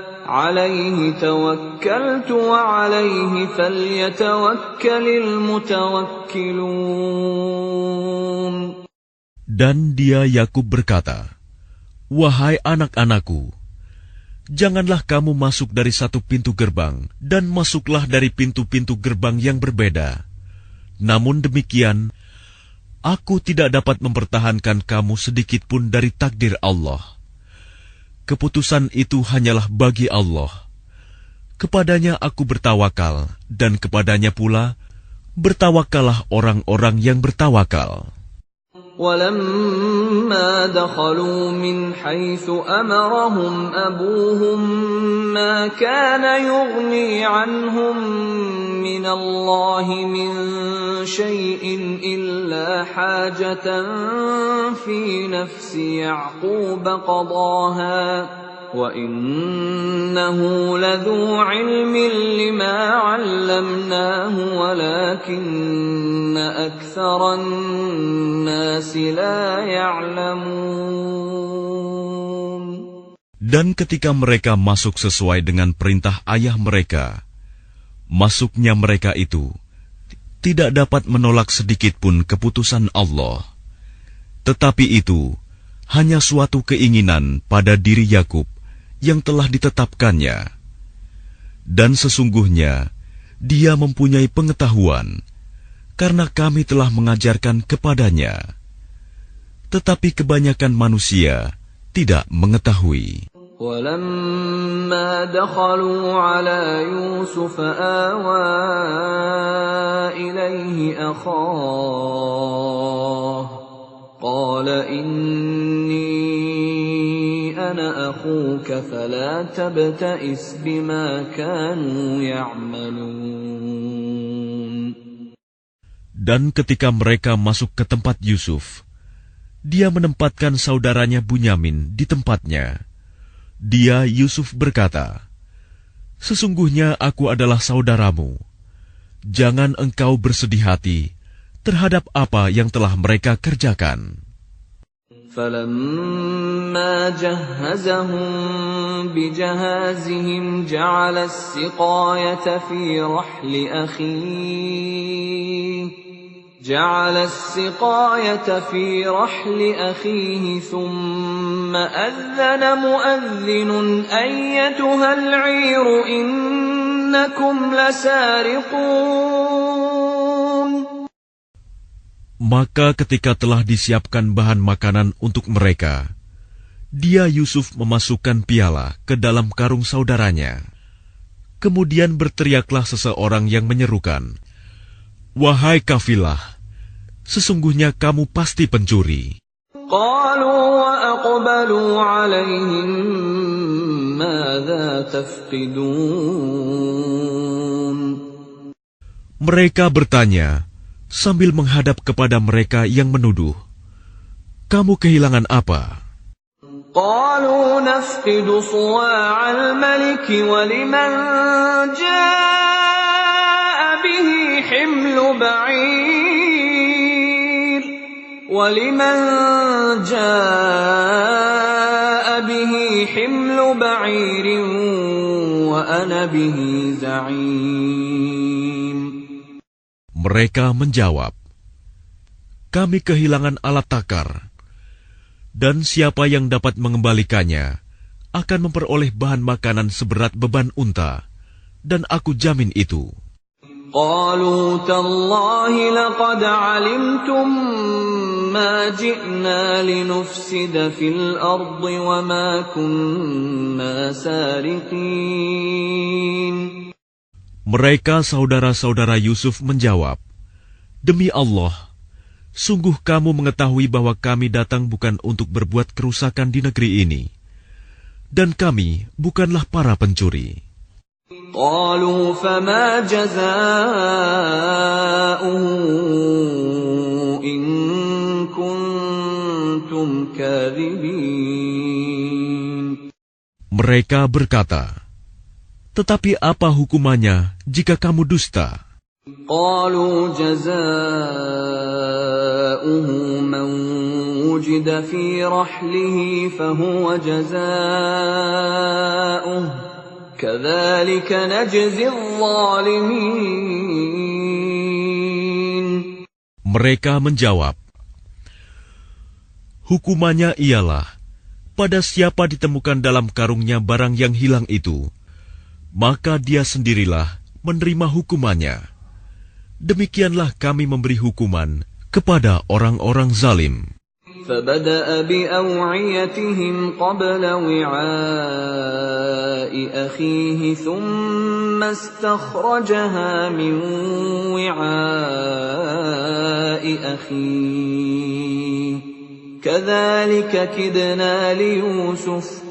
عليه توكلت وعليه فليتوكل المتوكلون Dan dia Yakub berkata, Wahai anak-anakku, janganlah kamu masuk dari satu pintu gerbang dan masuklah dari pintu-pintu gerbang yang berbeda. Namun demikian, aku tidak dapat mempertahankan kamu sedikit pun dari takdir Allah. Keputusan itu hanyalah bagi Allah. Kepadanya aku bertawakal, dan kepadanya pula bertawakallah orang-orang yang bertawakal. ولما دخلوا من حيث أمرهم أبوهم ما كان يغني عنهم من الله من شيء إلا حاجة في نفس يعقوب قضاها وإنه لذو علم لما علمناه ولكن أكثر الناس لا يعلمون Dan ketika mereka masuk sesuai dengan perintah ayah mereka, masuknya mereka itu tidak dapat menolak sedikit pun keputusan Allah. Tetapi itu hanya suatu keinginan pada diri Yakub yang telah ditetapkannya. Dan sesungguhnya dia mempunyai pengetahuan karena kami telah mengajarkan kepadanya. Tetapi kebanyakan manusia tidak mengetahui. ولما دخلوا على يوسف آوى إليه أخاه قال إني أنا أخوك فلا تبتئس بما كانوا يعملون Dan ketika mereka masuk ke tempat Yusuf, dia menempatkan saudaranya Bunyamin di tempatnya. Dia Yusuf berkata, Sesungguhnya aku adalah saudaramu. Jangan engkau bersedih hati terhadap apa yang telah mereka kerjakan. فلما جهزهم بجهازهم جعل السقاية في رحل أخيه جعل السقاية في رحل أخيه ثم أذن مؤذن أيتها العير إنكم لسارقون Maka ketika telah disiapkan bahan makanan untuk mereka, dia Yusuf memasukkan piala ke dalam karung saudaranya. Kemudian berteriaklah seseorang yang menyerukan, Wahai kafilah, sesungguhnya kamu pasti pencuri. قالوا وأقبلوا عليهم ماذا تفقدون Mereka bertanya sambil menghadap kepada mereka yang menuduh, "Kamu kehilangan apa?" قالوا نفقد صواع الملك ولمن جاء به حمل بعير ولمن جاء به حمل بعير وأنا به زعيم Mereka menjawab, "Kami kehilangan alat takar, dan siapa yang dapat mengembalikannya akan memperoleh bahan makanan seberat beban unta, dan aku jamin itu." قالوا تالله لقد علمتم ما جئنا لنفسد في الأرض وما كنا سارقين Mereka saudara-saudara Yusuf menjawab, "Demi Allah, sungguh kamu mengetahui bahwa kami datang bukan untuk berbuat kerusakan di negeri ini, dan kami bukanlah para pencuri." قالوا فما جزاؤه إن كنتم كاذبين Mereka berkata, "Tetapi apa hukumannya jika kamu dusta?" قالوا جزاؤه من وجد في رحله فهو جزاؤه كذلك نجزي الظالمين mereka menjawab, "Hukumannya ialah pada siapa ditemukan dalam karungnya barang yang hilang itu, maka dia sendirilah menerima hukumannya. Demikianlah kami memberi hukuman kepada orang-orang zalim." فبدأ بأوعيتهم قبل وعاء أخيه ثم استخرجها من وعاء أخيه. كذلك كدنا ليوسف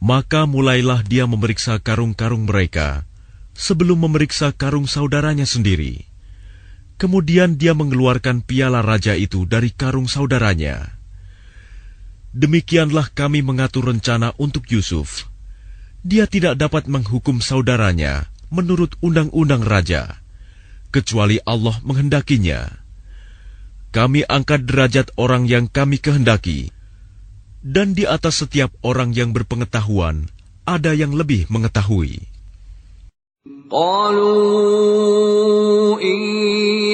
Maka mulailah dia memeriksa karung-karung mereka sebelum memeriksa karung saudaranya sendiri. Kemudian dia mengeluarkan piala raja itu dari karung saudaranya. Demikianlah kami mengatur rencana untuk Yusuf. Dia tidak dapat menghukum saudaranya menurut undang-undang raja, kecuali Allah menghendakinya. Kami angkat derajat orang yang kami kehendaki, dan di atas setiap orang yang berpengetahuan ada yang lebih mengetahui. قالوا إن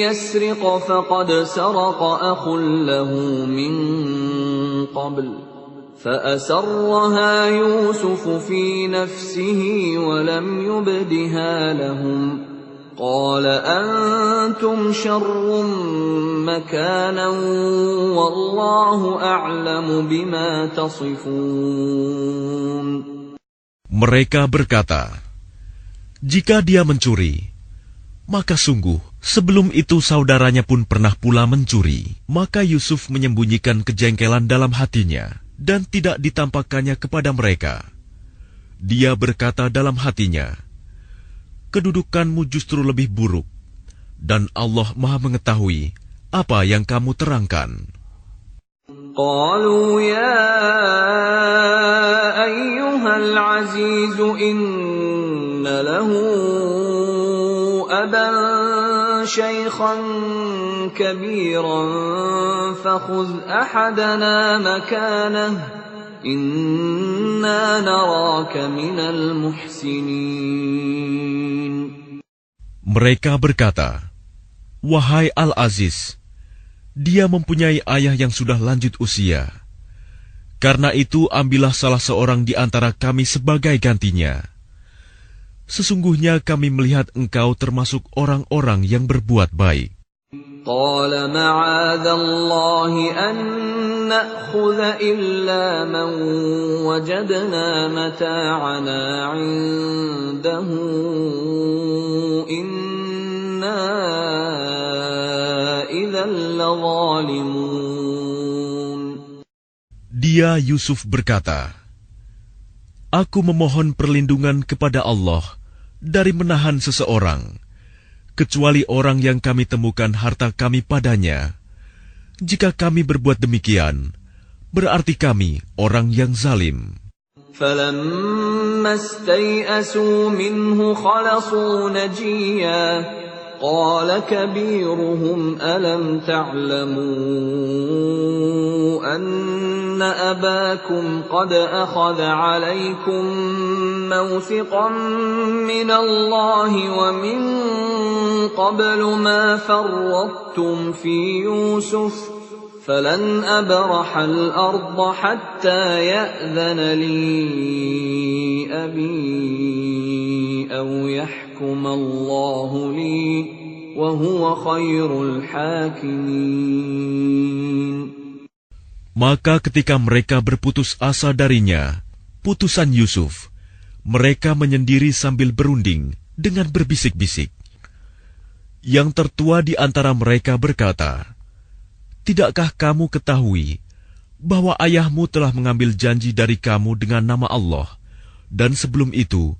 يسرق فقد سرق أخ له من قبل فأسرها يوسف في نفسه ولم يبدها لهم قال أنتم شر مكانا والله أعلم بما تصفون Mereka berkata, "Jika dia mencuri, maka sungguh sebelum itu saudaranya pun pernah pula mencuri." Maka Yusuf menyembunyikan kejengkelan dalam hatinya dan tidak ditampakkannya kepada mereka. Dia berkata dalam hatinya, "Kedudukanmu justru lebih buruk, dan Allah Maha Mengetahui apa yang kamu terangkan." قالوا يا أيها العزيز إن له أبا شيخا كبيرا فخذ أحدنا مكانه mereka berkata, Wahai Al-Aziz, dia mempunyai ayah yang sudah lanjut usia. Karena itu ambillah salah seorang di antara kami sebagai gantinya. Sesungguhnya kami melihat engkau termasuk orang-orang yang berbuat baik. قال معاذ الله أن نأخذ إلا من وجدنا متاعنا عنده إنا إذا لظالمون Dia Yusuf berkata, Aku memohon perlindungan kepada Allah dari menahan seseorang, kecuali orang yang kami temukan harta kami padanya. Jika kami berbuat demikian, berarti kami orang yang zalim. فلما استيئسوا منه خلصوا نجيا قال كبيرهم ألم تعلموا أن أباكم قد أخذ عليكم موثقا من الله ومن قبل ما فرطتم في يوسف فلن أبرح الأرض حتى يأذن لي أبي أو يحكم الله لي وهو خير الحاكمين Maka ketika mereka berputus asa darinya, putusan Yusuf, mereka menyendiri sambil berunding dengan berbisik-bisik. Yang tertua di antara mereka berkata, Tidakkah kamu ketahui bahwa ayahmu telah mengambil janji dari kamu dengan nama Allah, dan sebelum itu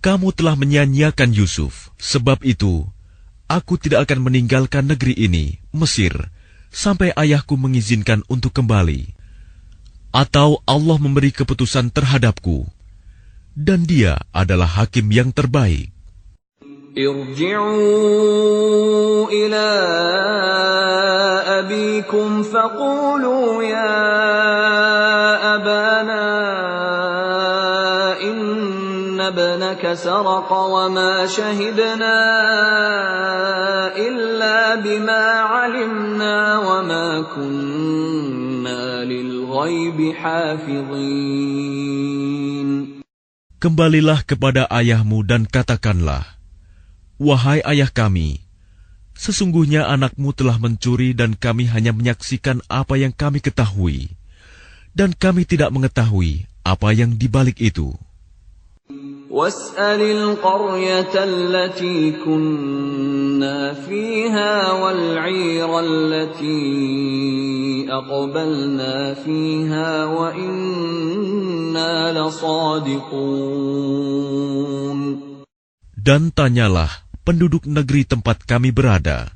kamu telah menyanyiakan Yusuf? Sebab itu, aku tidak akan meninggalkan negeri ini, Mesir, sampai ayahku mengizinkan untuk kembali, atau Allah memberi keputusan terhadapku, dan Dia adalah hakim yang terbaik. Irji'u ila أبيكم فقولوا يا أبانا إن ابنك سرق وما شهدنا إلا بما علمنا وما كنا للغيب حافظين. Kembalilah kepada ayahmu dan katakanlah, Wahai ayah kami, sesungguhnya anakmu telah mencuri dan kami hanya menyaksikan apa yang kami ketahui, dan kami tidak mengetahui apa yang dibalik itu. واسأل القرية التي كنا فيها والعير التي أقبلنا فيها وإنا لصادقون Dan tanyalah penduduk negeri tempat kami berada,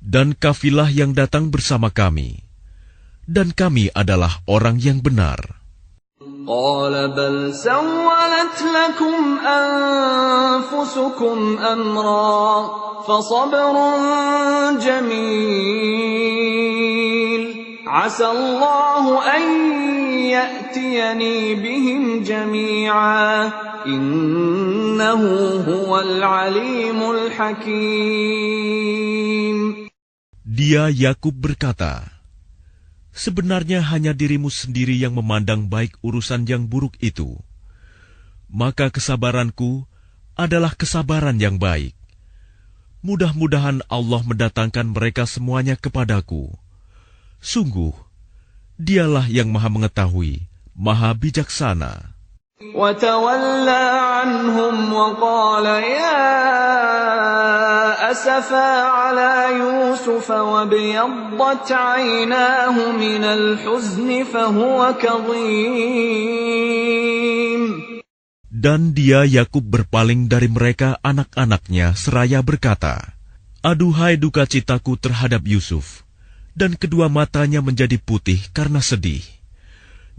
dan kafilah yang datang bersama kami, dan kami adalah orang yang benar. قال بل سولت لكم أنفسكم أمرا فصبر جميل عسى الله أن يأتيني بهم جميعا إنه هو العليم الحكيم Dia Yakub berkata, Sebenarnya hanya dirimu sendiri yang memandang baik urusan yang buruk itu. Maka kesabaranku adalah kesabaran yang baik. Mudah-mudahan Allah mendatangkan mereka semuanya kepadaku. Sungguh, dialah yang maha mengetahui, maha bijaksana. وتولى عنهم وقال يا أسفا على يوسف وابيضت عيناه من الحزن فهو كظيم Dan dia Yakub berpaling dari mereka anak-anaknya seraya berkata, Aduhai duka citaku terhadap Yusuf, dan kedua matanya menjadi putih karena sedih.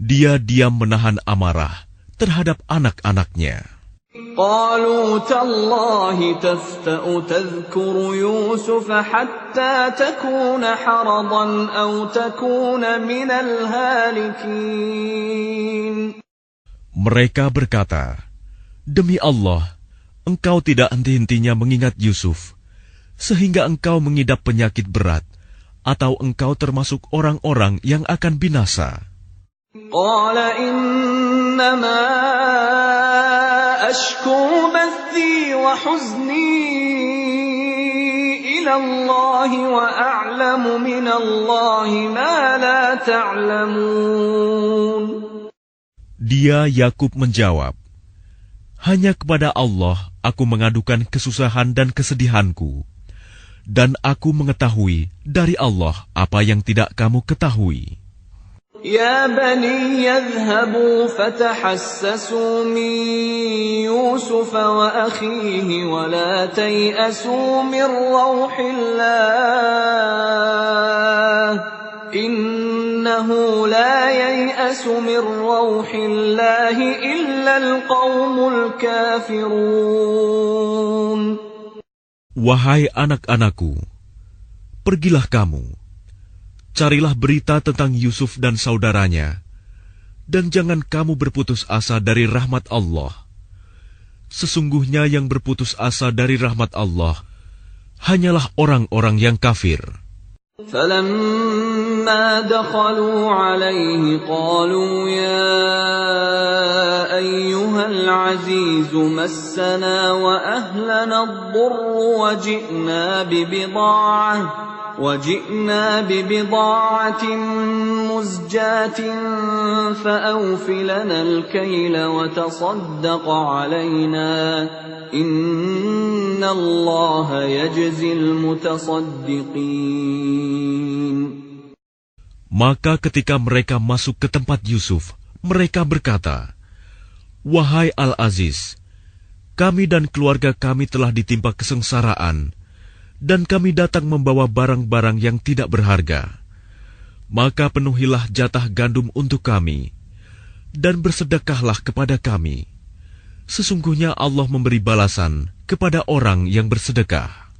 Dia diam menahan amarah terhadap anak-anaknya. قالوا تالله تفتأ تذكر يوسف حتى تكون حرضا أو تكون من الهالكين Mereka berkata, Demi Allah, engkau tidak henti-hentinya mengingat Yusuf, sehingga engkau mengidap penyakit berat, atau engkau termasuk orang-orang yang akan binasa? Dia Yakub menjawab, Hanya kepada Allah aku mengadukan kesusahan dan kesedihanku dan aku mengetahui dari Allah apa yang tidak kamu ketahui. Ya bani yadhhabu fatahassasu min Yusuf wa akhihi wa la tay'asu min rauhillah. Innahu la yay'asu min rauhillah illa al-qawmul kafirun. Wahai anak-anakku, pergilah kamu, carilah berita tentang Yusuf dan saudaranya, dan jangan kamu berputus asa dari rahmat Allah. Sesungguhnya yang berputus asa dari rahmat Allah hanyalah orang-orang yang kafir. فلما دخلوا عليه قالوا يا أيها العزيز مسنا وأهلنا الضر وجئنا ببضاعة وجئنا ببضاعة مزجاة فأوف لنا الكيل وتصدق علينا Maka ketika mereka masuk ke tempat Yusuf, mereka berkata, Wahai Al-Aziz, kami dan keluarga kami telah ditimpa kesengsaraan, dan kami datang membawa barang-barang yang tidak berharga. Maka penuhilah jatah gandum untuk kami, dan bersedekahlah kepada kami.' Sesungguhnya Allah memberi balasan kepada orang yang bersedekah.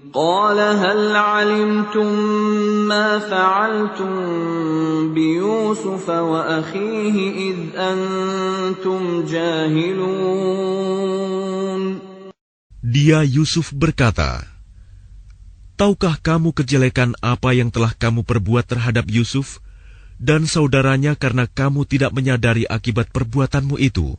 قال هل علمتم ما فعلتم بيوسف وأخيه إذ أنتم جاهلون Dia Yusuf berkata, Tahukah kamu kejelekan apa yang telah kamu perbuat terhadap Yusuf dan saudaranya karena kamu tidak menyadari akibat perbuatanmu itu?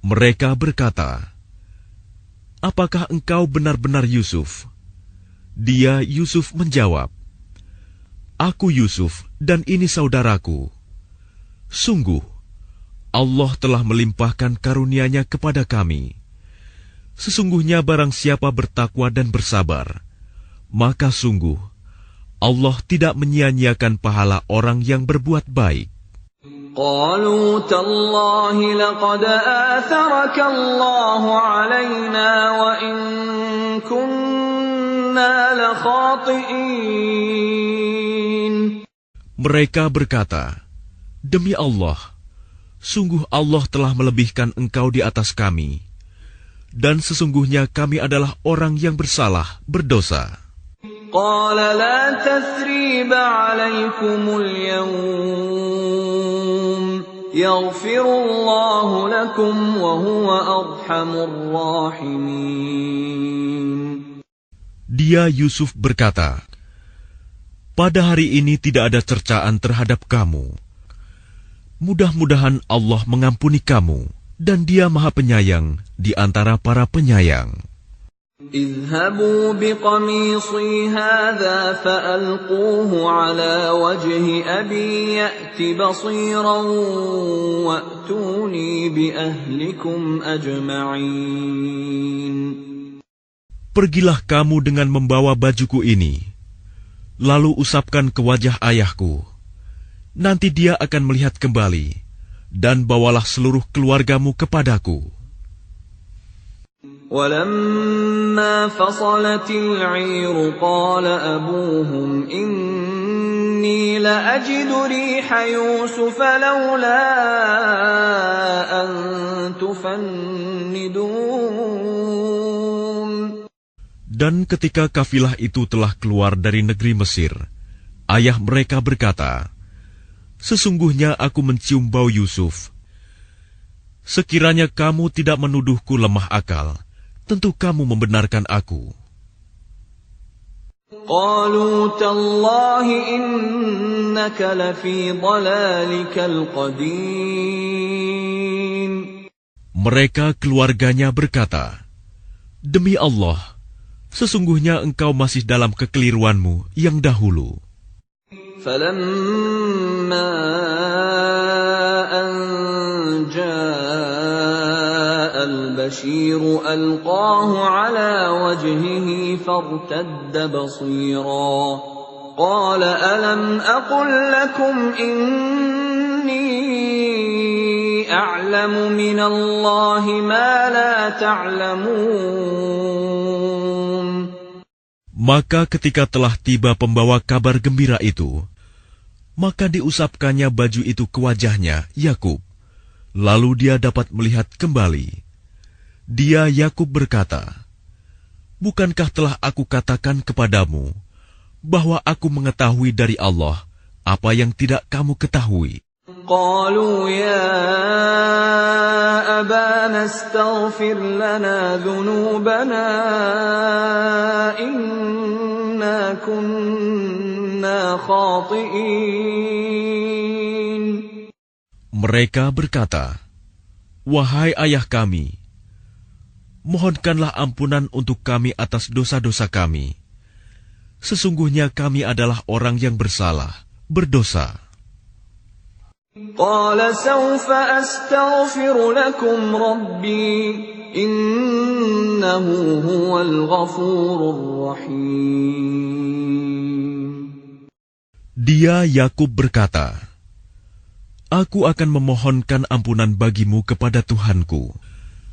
Mereka berkata, Apakah engkau benar-benar Yusuf? Dia Yusuf menjawab, Aku Yusuf dan ini saudaraku. Sungguh, Allah telah melimpahkan karunia-Nya kepada kami. Sesungguhnya barang siapa bertakwa dan bersabar, maka sungguh Allah tidak menyia-nyiakan pahala orang yang berbuat baik. قالوا تالله لقد آثرك الله علينا وإن كنا لخاطئين Mereka berkata, Demi Allah, sungguh Allah telah melebihkan engkau di atas kami. Dan sesungguhnya kami adalah orang yang bersalah, berdosa. قال لا تثريب عليكم اليوم يغفر الله لكم وهو أرحم الراحمين. Dia Yusuf berkata, Pada hari ini tidak ada cercaan terhadap kamu. Mudah-mudahan Allah mengampuni kamu, dan Dia Maha Penyayang di antara para penyayang. اذهبوا بقميصي هذا فألقوه على وجه أبي يأت بصيرا وأتوني بأهلكم أجمعين Pergilah kamu dengan membawa bajuku ini, lalu usapkan ke wajah ayahku. Nanti dia akan melihat kembali, dan bawalah seluruh keluargamu kepadaku. ولما فصلت العير قال أبوهم إني لأجد ريح يوسف لولا أن تفندون Dan ketika kafilah itu telah keluar dari negeri Mesir, ayah mereka berkata, Sesungguhnya aku mencium bau Yusuf. Sekiranya kamu tidak menuduhku lemah akal, tentu kamu membenarkan aku. قالوا تالله إنك لفي ضلالك القديم Mereka keluarganya berkata, Demi Allah, sesungguhnya engkau masih dalam kekeliruanmu yang dahulu. فلما أن جاء البشير ألقاه على وجهه فارتد بصيرا قال ألم أقل لكم إني أعلم من الله ما لا تعلمون Maka ketika telah tiba pembawa kabar gembira itu, maka diusapkannya baju itu ke wajahnya, Yakub. Lalu dia dapat melihat kembali. Dia Yakub berkata, Bukankah telah aku katakan kepadamu bahwa aku mengetahui dari Allah apa yang tidak kamu ketahui? قالوا يا أبانا استغفر لنا ذنوبنا إنا كنا خاطئين Mereka berkata, Wahai ayah kami, mohonkanlah ampunan untuk kami atas dosa-dosa kami. Sesungguhnya kami adalah orang yang bersalah, berdosa. Dia Yakub berkata, Aku akan memohonkan ampunan bagimu kepada Tuhanku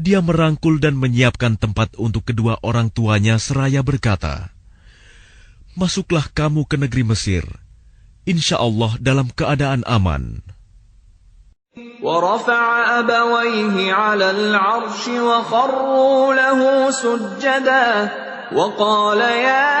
dia merangkul dan menyiapkan tempat untuk kedua orang tuanya seraya berkata, Masuklah kamu ke negeri Mesir, insya Allah dalam keadaan aman. ورفع أبويه على العرش وخروا له سجدا وقال يا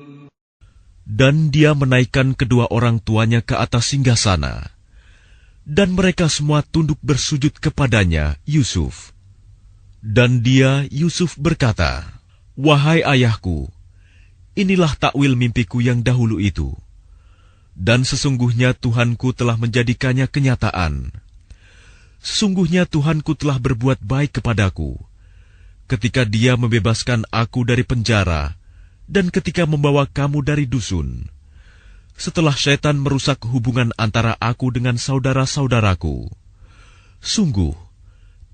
Dan dia menaikkan kedua orang tuanya ke atas singgasana. Dan mereka semua tunduk bersujud kepadanya, Yusuf. Dan dia, Yusuf berkata, Wahai ayahku, inilah takwil mimpiku yang dahulu itu. Dan sesungguhnya Tuhanku telah menjadikannya kenyataan. Sesungguhnya Tuhanku telah berbuat baik kepadaku, ketika dia membebaskan aku dari penjara, dan ketika membawa kamu dari dusun. Setelah syaitan merusak hubungan antara aku dengan saudara-saudaraku. Sungguh,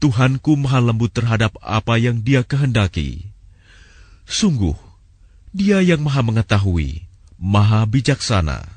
Tuhanku maha lembut terhadap apa yang dia kehendaki. Sungguh, dia yang maha mengetahui, maha bijaksana.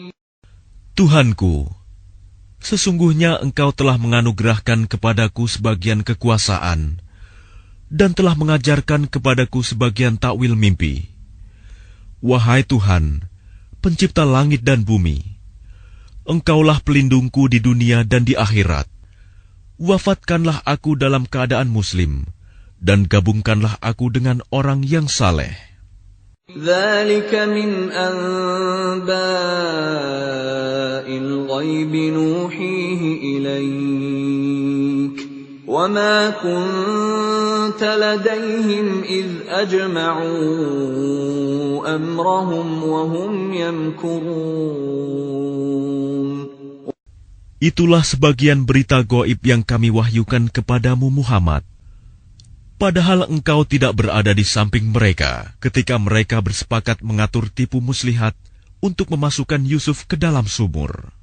Tuhanku, sesungguhnya Engkau telah menganugerahkan kepadaku sebagian kekuasaan dan telah mengajarkan kepadaku sebagian takwil mimpi. Wahai Tuhan, pencipta langit dan bumi, Engkaulah pelindungku di dunia dan di akhirat. Wafatkanlah aku dalam keadaan muslim, dan gabungkanlah aku dengan orang yang saleh. ذلك من أنباء الغيب نوحيه إليك وما كنت لديهم إذ أجمعوا أمرهم وهم يمكرون Itulah sebagian berita goib yang kami wahyukan kepadamu Muhammad. Padahal engkau tidak berada di samping mereka ketika mereka bersepakat mengatur tipu muslihat untuk memasukkan Yusuf ke dalam sumur.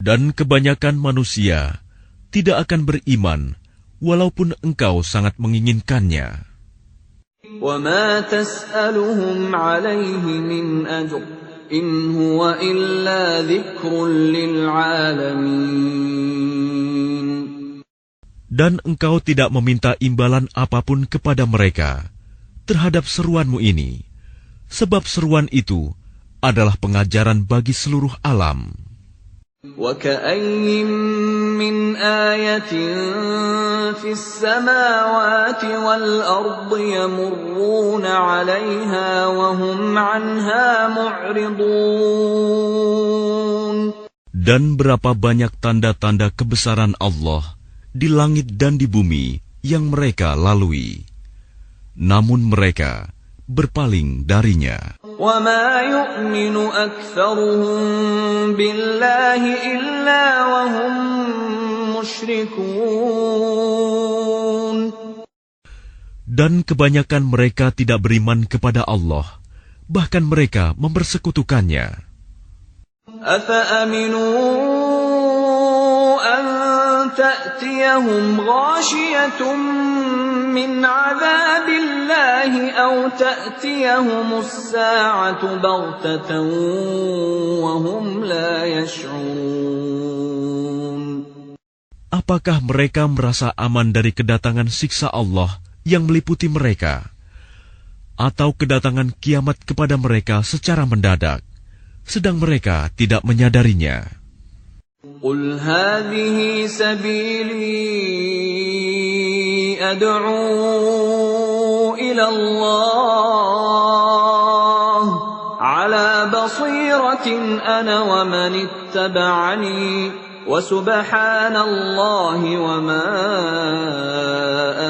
Dan kebanyakan manusia tidak akan beriman walaupun engkau sangat menginginkannya. وما تسألهم عليه من أجر إن هو إلا ذكر للعالمين Dan engkau tidak meminta imbalan apapun kepada mereka terhadap seruanmu ini, sebab seruan itu adalah pengajaran bagi seluruh alam. وكأين من آية في السماوات والأرض يمرون عليها وهم عنها معرضون Dan berapa banyak tanda-tanda kebesaran Allah di langit dan di bumi yang mereka lalui. Namun mereka berpaling darinya. وما يؤمن أكثرهم بالله إلا وهم مشركون Dan kebanyakan mereka tidak beriman kepada Allah, bahkan mereka mempersekutukannya. أفأمنوا أن تأتيهم غاشية من عذاب الله أو تأتيهم الساعة بغتة وهم لا يشعرون Apakah mereka merasa aman dari kedatangan siksa Allah yang meliputi mereka? Atau kedatangan kiamat kepada mereka secara mendadak, sedang mereka tidak menyadarinya? قل هذه سبيلي أدعو إلى الله طريقة أنا ومن اتبعني وسبحان الله وما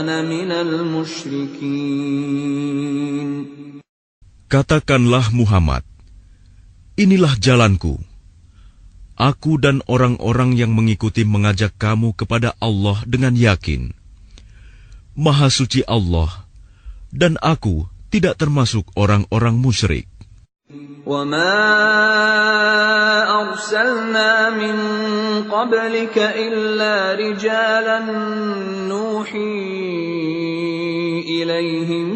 أنا من المشركين Katakanlah Muhammad, inilah jalanku. Aku dan orang-orang yang mengikuti mengajak kamu kepada Allah dengan yakin. Maha suci Allah, dan aku tidak termasuk orang-orang musyrik. وما أرسلنا من قبلك إلا رجالا نوحي إليهم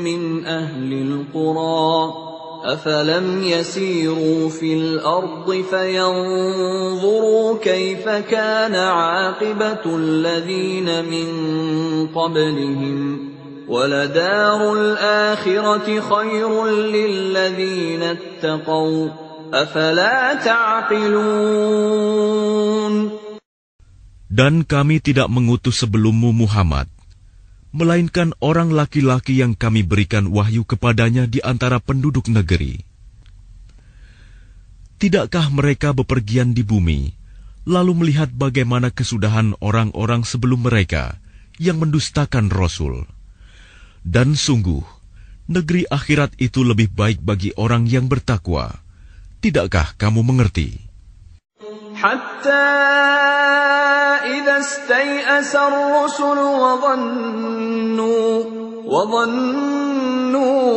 من أهل القرى أفلم يسيروا في الأرض فينظروا كيف كان عاقبة الذين من قبلهم ولدار الآخرة خير للذين اتقوا أفلا تعقلون Dan kami tidak mengutus sebelummu Muhammad, melainkan orang laki-laki yang kami berikan wahyu kepadanya di antara penduduk negeri. Tidakkah mereka bepergian di bumi, lalu melihat bagaimana kesudahan orang-orang sebelum mereka yang mendustakan Rasul? Dan sungguh, negeri akhirat itu lebih baik bagi orang yang bertakwa. Tidakkah kamu mengerti? حتى إذا استيأس الرسل وظنوا وظنوا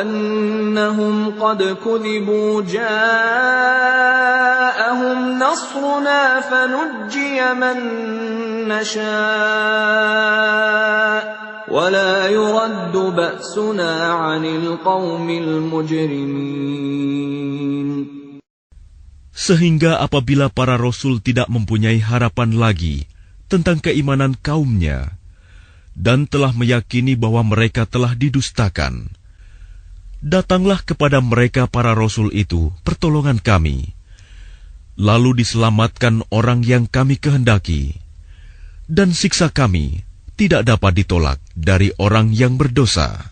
أنهم قد كذبوا جاءهم نصرنا فنجي من نشاء. ولا يرد بأسنا عن القوم المجرمين. Sehingga apabila para rasul tidak mempunyai harapan lagi tentang keimanan kaumnya dan telah meyakini bahwa mereka telah didustakan, datanglah kepada mereka para rasul itu pertolongan kami. Lalu diselamatkan orang yang kami kehendaki, dan siksa kami tidak dapat ditolak dari orang yang berdosa.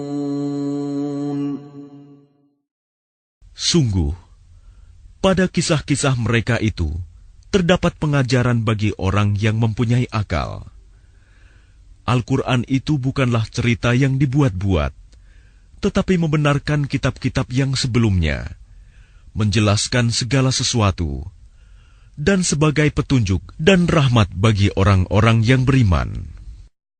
Sungguh, pada kisah-kisah mereka itu terdapat pengajaran bagi orang yang mempunyai akal. Al-Quran itu bukanlah cerita yang dibuat-buat, tetapi membenarkan kitab-kitab yang sebelumnya, menjelaskan segala sesuatu, dan sebagai petunjuk dan rahmat bagi orang-orang yang beriman.